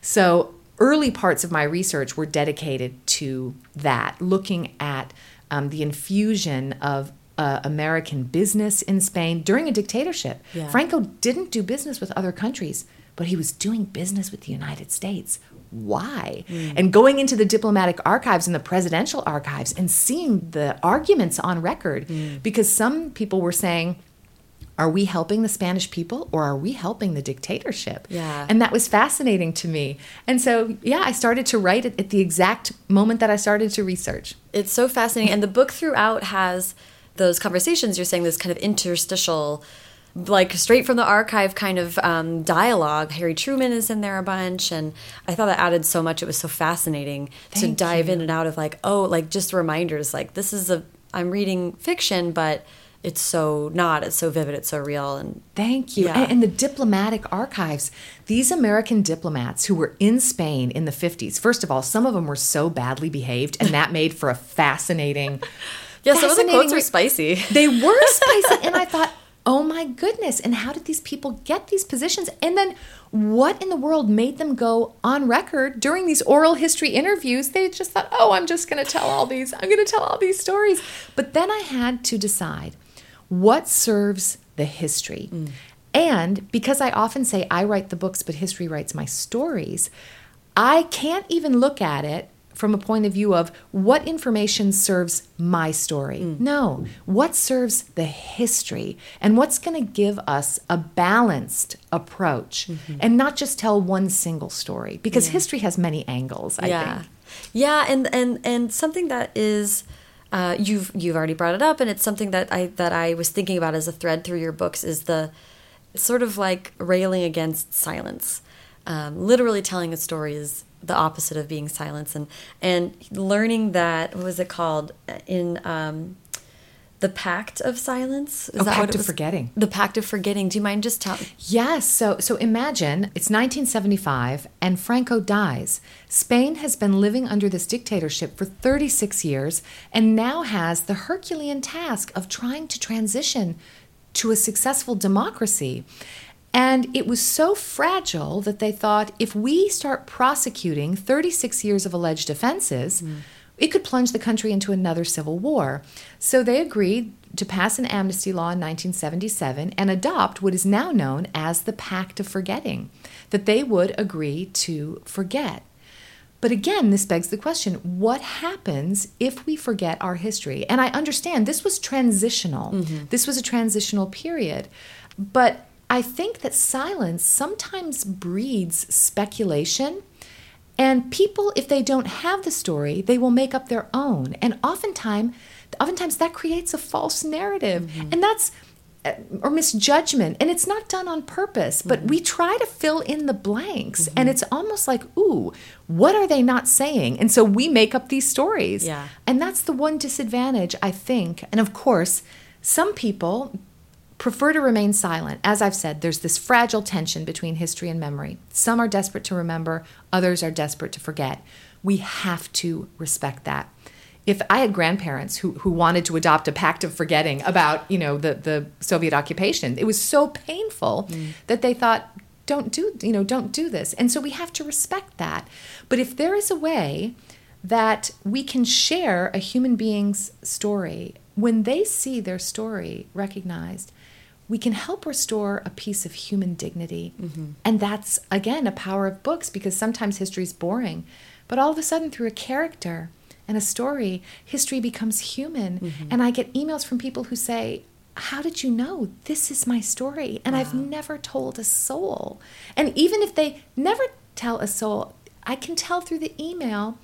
So early parts of my research were dedicated to that, looking at um, the infusion of uh, American business in Spain during a dictatorship. Yeah. Franco didn't do business with other countries, but he was doing business with the United States. Why? And going into the diplomatic archives and the presidential archives and seeing the arguments on record, because some people were saying, are we helping the Spanish people or are we helping the dictatorship? Yeah. And that was fascinating to me. And so, yeah, I started to write it at the exact moment that I started to research. It's so fascinating. And the book throughout has those conversations. You're saying this kind of interstitial, like straight from the archive kind of um, dialogue. Harry Truman is in there a bunch. And I thought that added so much. It was so fascinating to dive you. in and out of like, oh, like just reminders like this is a, I'm reading fiction, but it's so not. It's so vivid. It's so real. And Thank you. Yeah. And, and the diplomatic archives, these American diplomats who were in Spain in the 50s, first of all, some of them were so badly behaved, and that made for a fascinating. yeah, some of the fascinating quotes are re- spicy. They were spicy. and I thought, oh my goodness. And how did these people get these positions? And then what in the world made them go on record during these oral history interviews? They just thought, oh, I'm just going to tell all these, I'm going to tell all these stories. But then I had to decide what serves the history. And because I often say I write the books, but history writes my stories, I can't even look at it from a point of view of what information serves my story. Mm. No, what serves the history and what's going to give us a balanced approach Mm-hmm. and not just tell one single story because history has many angles, I yeah. think. Yeah, and and and something that is uh, you've you've already brought it up, and it's something that I that I was thinking about as a thread through your books is the sort of like railing against silence. Um, literally telling a story is the opposite of being silence, and and learning that what was it called in um, the pact of silence? Is Oh, that Pact of? Forgetting. The pact of forgetting. Do you mind just telling? Yes. So so imagine it's 1975 and Franco dies. Spain has been living under this dictatorship for 36 years and now has the Herculean task of trying to transition to a successful democracy. And it was so fragile that they thought if we start prosecuting 36 years of alleged offenses, hmm. It could plunge the country into another civil war. So they agreed to pass an amnesty law in 1977 and adopt what is now known as the Pact of Forgetting, that they would agree to forget. But again, this begs the question what happens if we forget our history? And I understand this was transitional, mm-hmm. this was a transitional period. But I think that silence sometimes breeds speculation. And people, if they don't have the story, they will make up their own. And oftentimes, oftentimes that creates a false narrative. Mm-hmm. And that's uh, or misjudgment. And it's not done on purpose but mm-hmm. we try to fill in the blanks. And mm-hmm. it's almost like ooh what are they not saying? And so we make up these stories. Yeah. and that's the one disadvantage i think. And of course some people prefer to remain silent. As i've said there's this fragile tension between history and memory. Some are desperate to remember others are desperate to forget. We have to respect that. If I had grandparents who, who wanted to adopt a pact of forgetting about, you know, the, the Soviet occupation, it was so painful mm. that they thought, don't do, you know, don't do this. And so we have to respect that. But if there is a way that we can share a human being's story, when they see their story recognized, we can help restore a piece of human dignity. Mm-hmm. And that's, again, a power of books because sometimes history is boring. But all of a sudden, through a character, and a story, history becomes human. Mm-hmm. And I get emails from people who say, How did you know this is my story? And I've never told a soul. And even if they never tell a soul, I can tell through the email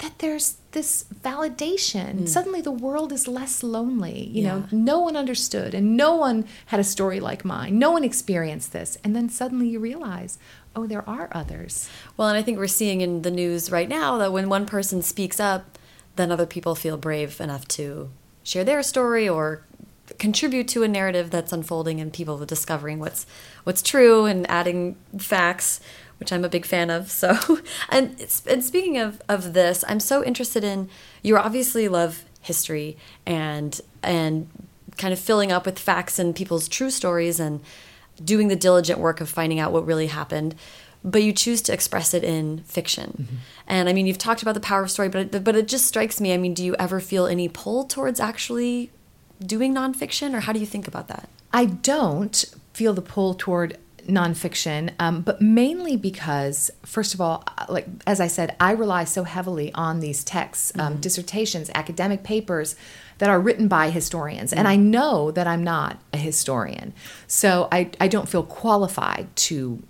that there's this validation. Hmm. Suddenly the world is less lonely. You know, no one understood and no one had a story like mine. No one experienced this. And then suddenly you realize, oh, there are others. Well, and I think we're seeing in the news right now that when one person speaks up, then other people feel brave enough to share their story or contribute to a narrative that's unfolding and people are discovering what's what's true and adding facts which I'm a big fan of so and and speaking of of this I'm so interested in you obviously love history and and kind of filling up with facts and people's true stories and doing the diligent work of finding out what really happened but you choose to express it in fiction. Mm-hmm. And i mean you've talked about the power of story but it, but it just strikes me i mean do you ever feel any pull towards actually doing nonfiction or how do you think about that? I don't feel the pull toward nonfiction, um, but mainly because, first of all, uh, like as I said, I rely so heavily on these texts, um, dissertations, academic papers that are written by historians, and I know that I'm not a historian, so I I don't feel qualified to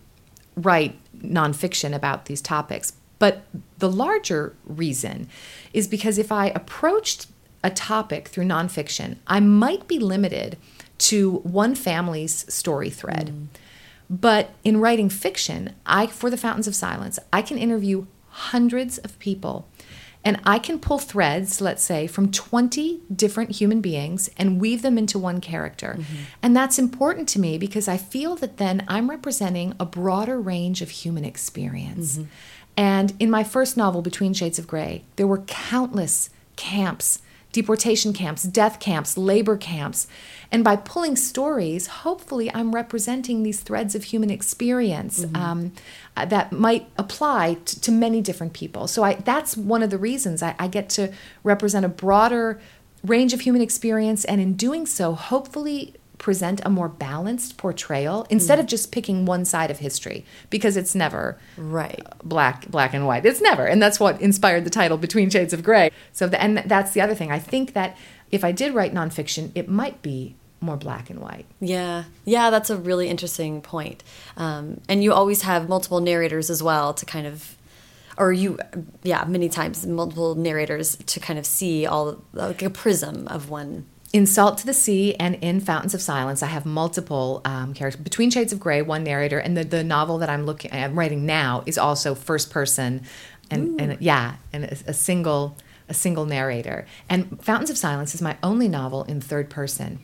write nonfiction about these topics. But the larger reason is because if I approached a topic through nonfiction, I might be limited to one family's story thread. But in writing fiction, I for the Fountains of Silence, I can interview hundreds of people and I can pull threads, let's say, from 20 different human beings and weave them into one character. Mm-hmm. And that's important to me because I feel that then I'm representing a broader range of human experience. Mm-hmm. And in my first novel, Between Shades of Gray, there were countless camps, deportation camps, death camps, labor camps. And by pulling stories, hopefully I'm representing these threads of human experience um, uh, that might apply t- to many different people. So I, that's one of the reasons I, I get to represent a broader range of human experience. And in doing so, hopefully present a more balanced portrayal instead of just picking one side of history because it's never Right. black black and white. It's never, and that's what inspired the title Between Shades of Gray. So, the, and that's the other thing. I think that if I did write nonfiction, it might be more black and white. Yeah, yeah, that's a really interesting point. Um, and you always have multiple narrators as well to kind of, or you, yeah, many times multiple narrators to kind of see all like a prism of one. In Salt to the Sea and in Fountains of Silence, I have multiple um, characters. Between Shades of Gray, one narrator, and the, the novel that I'm looking, I'm writing now is also first person, and, and yeah, and a, a single a single narrator. And Fountains of Silence is my only novel in third person.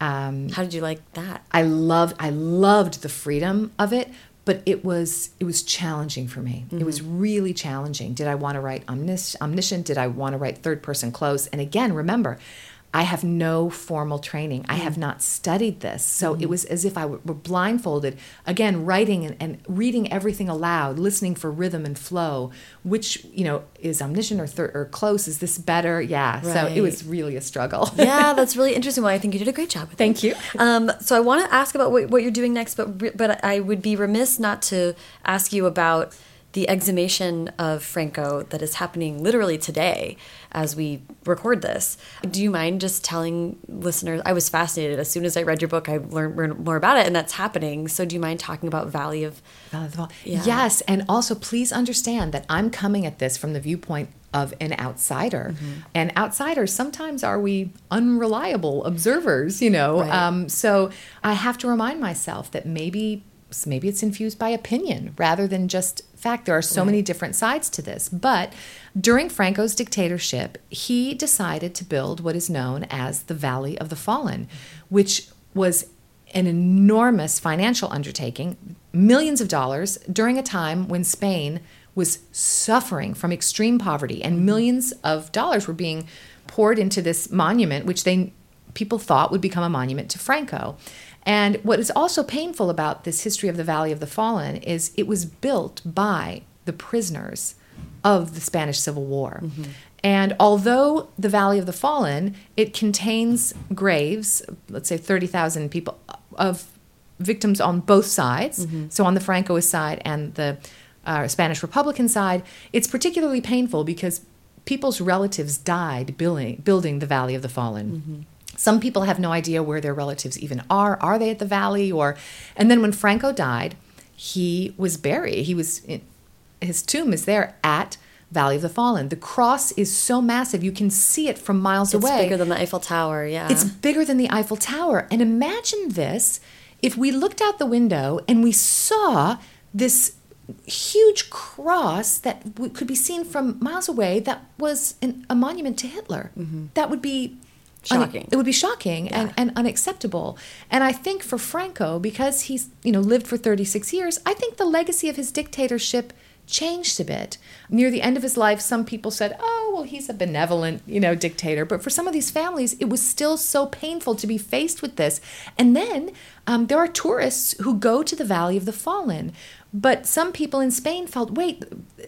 Um, How did you like that? I loved I loved the freedom of it, but it was it was challenging for me. It was really challenging. Did I want to write omnis- omniscient? Did I want to write third person close? And again, remember, I have no formal training. I have not studied this. So it was as if I were blindfolded, again, writing and, and reading everything aloud, listening for rhythm and flow. Which, you know, is omniscient or, or close? Is this better? Yeah. So it was really a struggle. yeah, that's really interesting. Well, I think you did a great job with it. Thank you. Um, so I want to ask about what, what you're doing next, but but I would be remiss not to ask you about the exhumation of Franco that is happening literally today as we record this. Do you mind just telling listeners? I was fascinated as soon as I read your book. I learned, learned more about it, and that's happening. So do you mind talking about Valley of? Valley of the Fall. Yeah. Yes, and also please understand that I'm coming at this from the viewpoint of an outsider, Mm-hmm. and outsiders sometimes are we unreliable observers, you know. Right. Um, so I have to remind myself that maybe maybe it's infused by opinion rather than just fact. There are so many different sides to this, but during Franco's dictatorship, he decided to build what is known as the Valley of the Fallen, which was an enormous financial undertaking, millions of dollars during a time when Spain was suffering from extreme poverty and mm-hmm. millions of dollars were being poured into this monument which they people thought would become a monument to Franco. And what is also painful about this history of the Valley of the Fallen is it was built by the prisoners of the Spanish Civil War. Mm-hmm. And although the Valley of the Fallen, it contains graves, let's say 30,000 people uh, of victims on both sides, mm-hmm. so on the Francoist side and the uh, Spanish Republican side, it's particularly painful because people's relatives died building, building the Valley of the Fallen. Mm-hmm. Some people have no idea where their relatives even are. Are they at the valley or and then when Franco died, he was buried. He was in, his tomb is there at Valley of the Fallen. The cross is so massive you can see it from miles It's away. It's bigger than the Eiffel Tower. Yeah, It's bigger than the Eiffel Tower. And imagine this if we looked out the window and we saw this huge cross that w- could be seen from miles away that was an, a monument to Hitler. Mm-hmm. That would be Shocking. it would be shocking and, and unacceptable. And I think for Franco, because he's you know lived for 36 years, I think the legacy of his dictatorship changed a bit. Near the end of his life, some people said, "Oh, well, he's a benevolent, you know, dictator." But for some of these families, it was still so painful to be faced with this. And then um, there are tourists who go to the Valley of the Fallen. But some people in Spain felt, wait,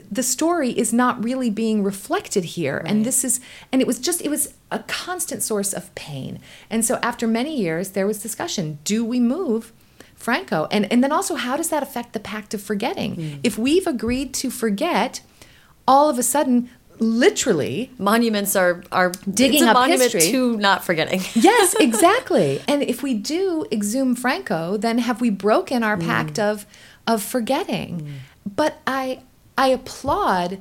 the story is not really being reflected here. And this is, and it was just, it was a constant source of pain. And so after many years, there was discussion do we move Franco? And, and then also, how does that affect the pact of forgetting? Mm. If we've agreed to forget, all of a sudden, literally, monuments are are Digging up monument history. to not forgetting. yes, exactly. and if we do exhume Franco, then have we broken our pact mm. of of forgetting? Mm. But I I applaud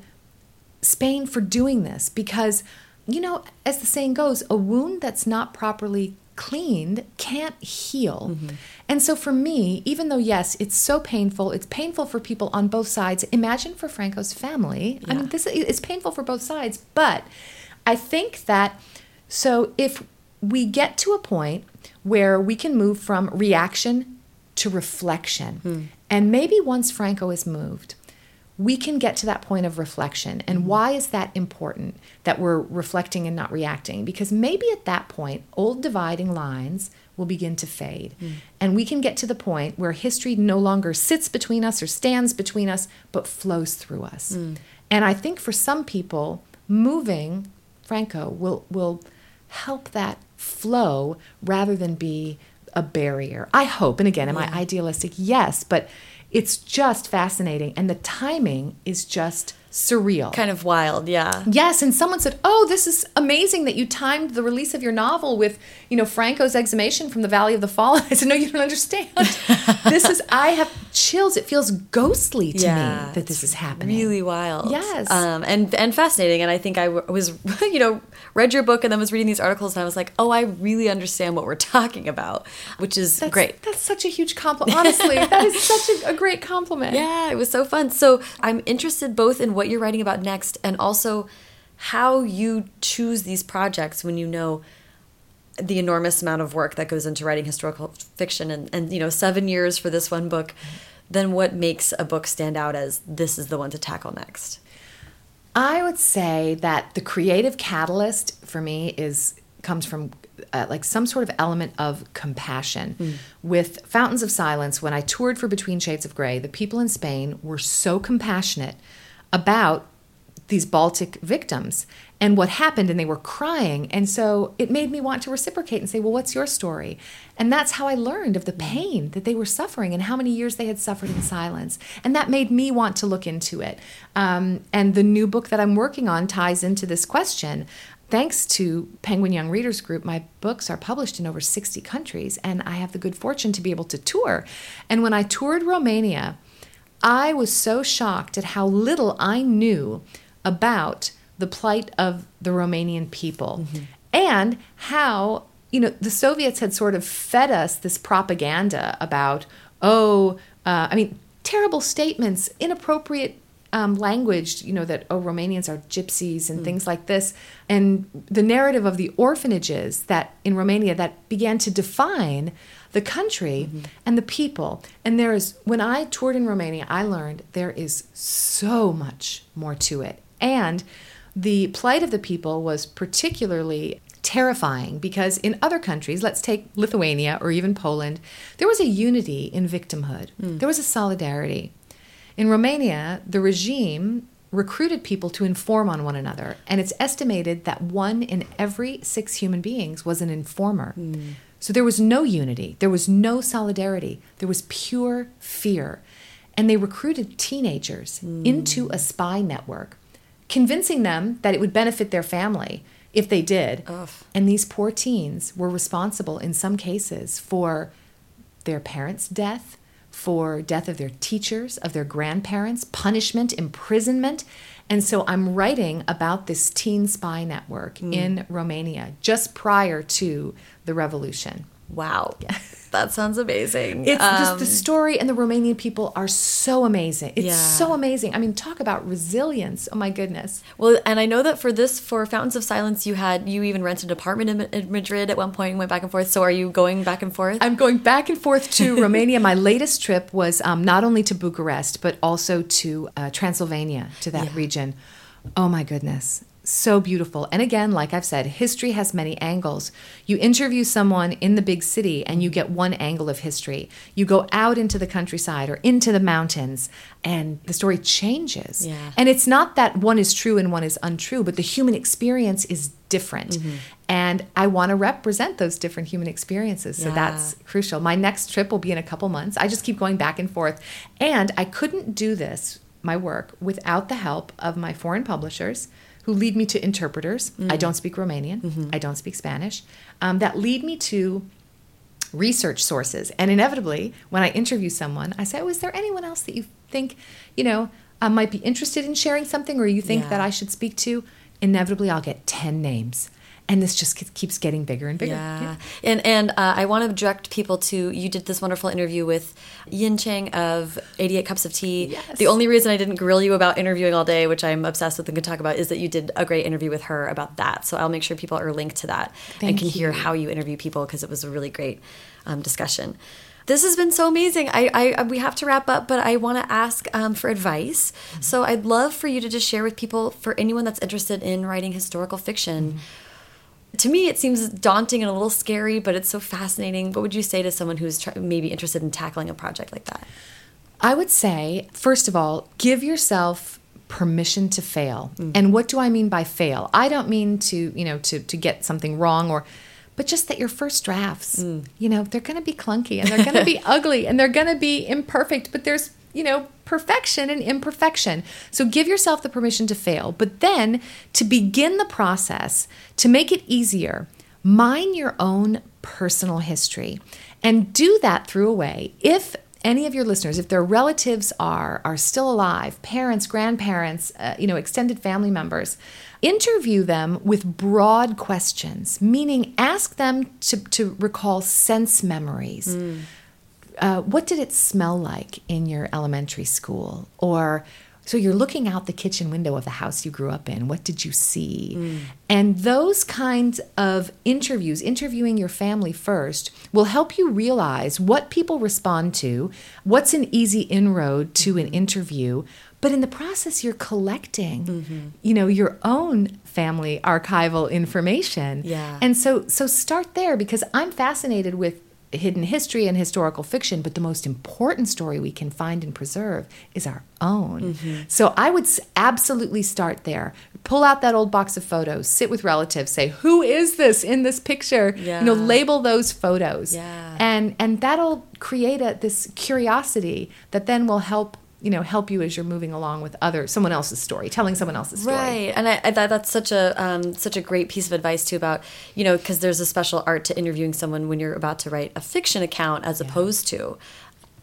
Spain for doing this because you know, as the saying goes, a wound that's not properly cleaned can't heal. Mm-hmm. And so for me, even though yes, it's so painful, it's painful for people on both sides. Imagine for Franco's family. I mean, this it's painful for both sides, but I think that so if we get to a point where we can move from reaction to reflection, hmm. and maybe once Franco is moved, we can get to that point of reflection. And mm-hmm. why is that important that we're reflecting and not reacting? Because maybe at that point, old dividing lines will begin to fade. Mm. And we can get to the point where history no longer sits between us or stands between us, but flows through us. Mm. And I think for some people, moving Franco will will help that flow rather than be a barrier. I hope. And again, am I idealistic? Yes, but it's just fascinating. And the timing is just surreal. Kind of wild, yeah. Yes, and someone said, "Oh, this is amazing that you timed the release of your novel with, you know, Franco's exhumation from the Valley of the Fallen." I said, "No, you don't understand. this is I have chills. It feels ghostly to Yeah, me that this is happening." Really wild. Yes. Um, and and fascinating. And I think I was, you know, read your book and then was reading these articles and I was like, oh, I really understand what we're talking about, which is That's, great. That's such a huge compliment. Honestly, that is such a, a great compliment. Yeah, it was so fun. So I'm interested both in what you're writing about next and also how you choose these projects when you know the enormous amount of work that goes into writing historical fiction and, and you know seven years for this one book then what makes a book stand out as this is the one to tackle next I would say that the creative catalyst for me is comes from uh, like some sort of element of compassion. With Fountains of Silence, when I toured for Between Shades of Gray, the people in Spain were so compassionate about these Baltic victims and what happened, and they were crying. And so it made me want to reciprocate and say, Well, what's your story? And that's how I learned of the pain that they were suffering and how many years they had suffered in silence. And that made me want to look into it. Um, and the new book that I'm working on ties into this question. Thanks to Penguin Young Readers Group, my books are published in over 60 countries, and I have the good fortune to be able to tour. And when I toured Romania, I was so shocked at how little I knew about the plight of the Romanian people and how, you know, the Soviets had sort of fed us this propaganda about, oh, uh, I mean, terrible statements, inappropriate um, language, you know, that, oh, Romanians are gypsies and things like this. And the narrative of the orphanages that in Romania that began to define the country mm-hmm. and the people. And there is, when I toured in Romania, I learned there is so much more to it. And the plight of the people was particularly terrifying because in other countries, let's take Lithuania or even Poland, there was a unity in victimhood, mm. there was a solidarity. In Romania, the regime recruited people to inform on one another, and it's estimated that one in every six human beings was an informer. Mm. So there was no unity, there was no solidarity, there was pure fear. And they recruited teenagers hmm. into a spy network, convincing them that it would benefit their family if they did. Ugh. And these poor teens were responsible in some cases for their parents' death, for death of their teachers, of their grandparents, punishment, imprisonment. And so I'm writing about this teen spy network in mm. Romania just prior to the revolution. Wow that sounds amazing It's just Um, the story and the Romanian people are so amazing. It's Yeah. so amazing. I mean, talk about resilience. Oh my goodness. Well, and I know that for this, for Fountains of Silence, you had you even rented an apartment in, in Madrid at one point and went back and forth. So are you going back and forth? I'm going back and forth to Romania. My latest trip was um, not only to Bucharest, but also to uh, Transylvania, to that Yeah. region. Oh my goodness. So beautiful. And again, like I've said, history has many angles. You interview someone in the big city and you get one angle of history. You go out into the countryside or into the mountains and the story changes. Yeah. And it's not that one is true and one is untrue, but the human experience is different. Mm-hmm. And I want to represent those different human experiences. So Yeah. that's crucial. My next trip will be in a couple months. I just keep going back and forth. And I couldn't do this, my work, without the help of my foreign publishers who lead me to interpreters. I don't speak Romanian, I don't speak Spanish, um, that lead me to research sources. And inevitably, when I interview someone, I say, Oh, is there anyone else that you think, you know, uh, might be interested in sharing something or you think Yeah. that I should speak to? Inevitably, I'll get 10 names. And this just keeps getting bigger and bigger. Yeah. And and uh, I want to direct people to you did this wonderful interview with Yin Chang of 88 Cups of Tea. Yes. The only reason I didn't grill you about interviewing all day, which I'm obsessed with and can talk about, is that you did a great interview with her about that. So I'll make sure people are linked to that and Thank can hear how you interview people because it was a really great um, discussion. This has been so amazing. I, I we have to wrap up, but I want to ask um, for advice. So I'd love for you to just share with people, for anyone that's interested in writing historical fiction to me it seems daunting and a little scary but it's so fascinating what would you say to someone who's maybe interested in tackling a project like that I would say, first of all, give yourself permission to fail. Mm. And what do I mean by fail? I don't mean to, you know, to, to get something wrong or but just that your first drafts, mm. you know, they're going to be clunky and they're going to be ugly and they're going to be imperfect, but there's, you know, perfection and imperfection. So give yourself the permission to fail. But then to begin the process, to make it easier, mine your own personal history and do that through a way. If any of your listeners, if their relatives are are still alive, parents, grandparents, uh, you know, extended family members, interview them with broad questions, meaning ask them to, to recall sense memories. Mm. Uh, what did it smell like in your elementary school? Or so you're looking out the kitchen window of the house you grew up in. What did you see? Mm. And those kinds of interviews, interviewing your family first, will help you realize what people respond to, what's an easy inroad to an interview. But in the process, you're collecting, mm-hmm. you know, your own family archival information. Yeah. And so, so start there because I'm fascinated with hidden history and historical fiction, but the most important story we can find and preserve is our own. Mm-hmm. So I would absolutely start there. Pull out that old box of photos, sit with relatives, say, "Who is this in this picture?" Yeah. You know, label those photos. Yeah. And and that'll create a, this curiosity that then will help you know help you as you're moving along with other someone else's story telling someone else's story. Right. And i, I thought that's such a um, such a great piece of advice too about you know because there's a special art to interviewing someone when you're about to write a fiction account as yeah. opposed to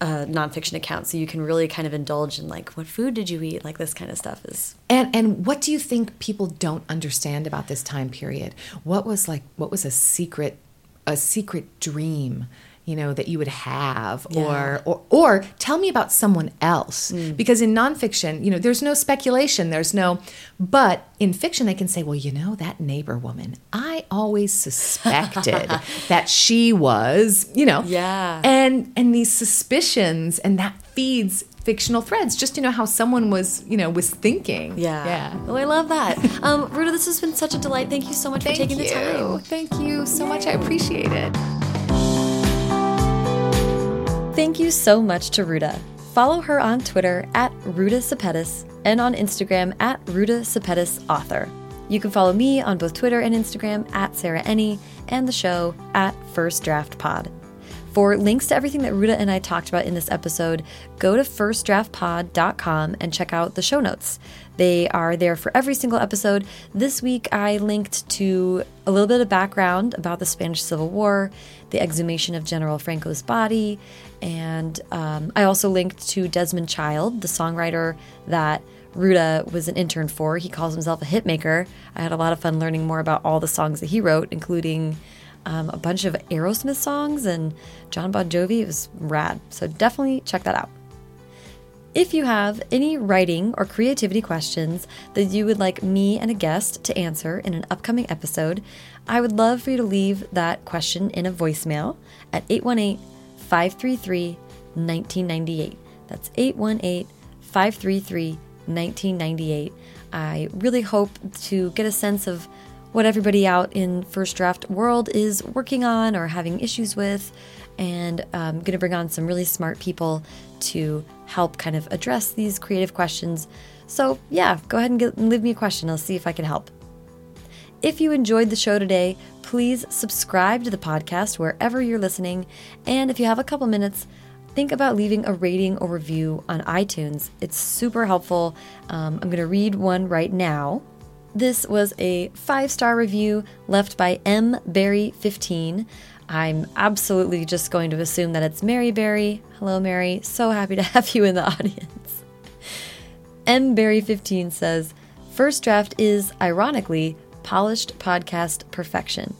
a nonfiction account so you can really kind of indulge in like what food did you eat? Like this kind of stuff is and and what do you think people don't understand about this time period? What was like what was a secret a secret dream you know that you would have yeah. or, or or tell me about someone else. Mm. because in nonfiction you know there's no speculation there's no but in fiction they can say well you know that neighbor woman i always suspected that she was you know? Yeah. And and these suspicions and that feeds fictional threads just to know how someone was you know was thinking. Yeah. Yeah. Oh i love that. Um ruta this has been such a delight. Thank you so much thank for taking you. the time. Thank you so much. I appreciate it Thank you so much to Ruta. Follow her on Twitter at Ruta Sepetys and on Instagram at Ruta Sepetys Author. You can follow me on both Twitter and Instagram at Sarah Enni and the show at First Draft Pod. For links to everything that Ruta and I talked about in this episode, go to firstdraftpod.com and check out the show notes. They are there for every single episode. This week, I linked to a little bit of background about the Spanish Civil War, the exhumation of General Franco's body, and um, I also linked to Desmond Child, the songwriter that Ruta was an intern for. He calls himself a hitmaker. I had a lot of fun learning more about all the songs that he wrote, including um, a bunch of Aerosmith songs and Jon Bon Jovi. It was rad. So definitely check that out. If you have any writing or creativity questions that you would like me and a guest to answer in an upcoming episode, I would love for you to leave that question in a voicemail at 818 533 1998. That's 818 533 1998. I really hope to get a sense of what everybody out in first draft world is working on or having issues with. And um, I'm going to bring on some really smart people to help kind of address these creative questions. So, yeah, go ahead and, get, and leave me a question. I'll see if I can help. If you enjoyed the show today, please subscribe to the podcast wherever you're listening. And if you have a couple minutes, think about leaving a rating or review on iTunes. It's super helpful. Um, I'm going to read one right now. This was a five star review left by M. Berry15. I'm absolutely just going to assume that it's Mary Berry. Hello, Mary. So happy to have you in the audience. M. Berry15 says, First draft is, ironically, polished podcast perfection.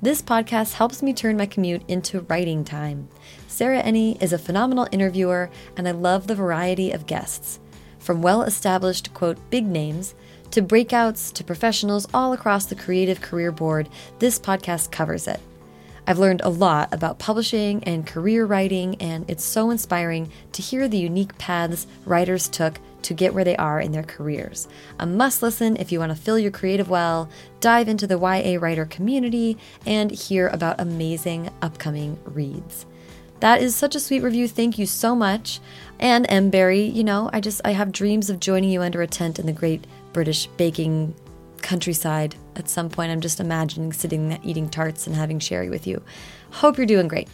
This podcast helps me turn my commute into writing time. Sarah Enni is a phenomenal interviewer, and I love the variety of guests. From well established, quote, big names to breakouts to professionals all across the creative career board, this podcast covers it. I've learned a lot about publishing and career writing, and it's so inspiring to hear the unique paths writers took to get where they are in their careers. A must listen if you want to fill your creative well, dive into the YA writer community, and hear about amazing upcoming reads. That is such a sweet review. Thank you so much. And M. Berry, you know, I just I have dreams of joining you under a tent in the great British baking countryside at some point. I'm just imagining sitting eating tarts and having sherry with you. Hope you're doing great.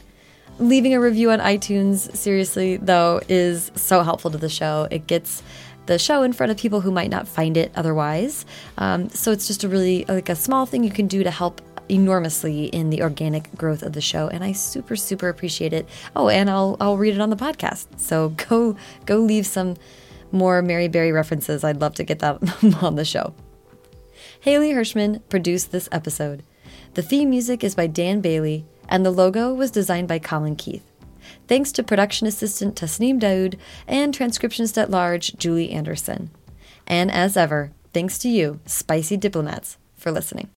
Leaving a review on iTunes, seriously, though, is so helpful to the show. It gets the show in front of people who might not find it otherwise. Um, so it's just a really like a small thing you can do to help enormously in the organic growth of the show and I super super appreciate it. Oh, and I'll I'll read it on the podcast. So go go leave some more Mary Berry references. I'd love to get that on the show. Haley Hirschman produced this episode. The theme music is by Dan Bailey and the logo was designed by Colin Keith. Thanks to production assistant Tasneem Daoud and transcriptionist at large Julie Anderson. And as ever, thanks to you, spicy diplomats, for listening.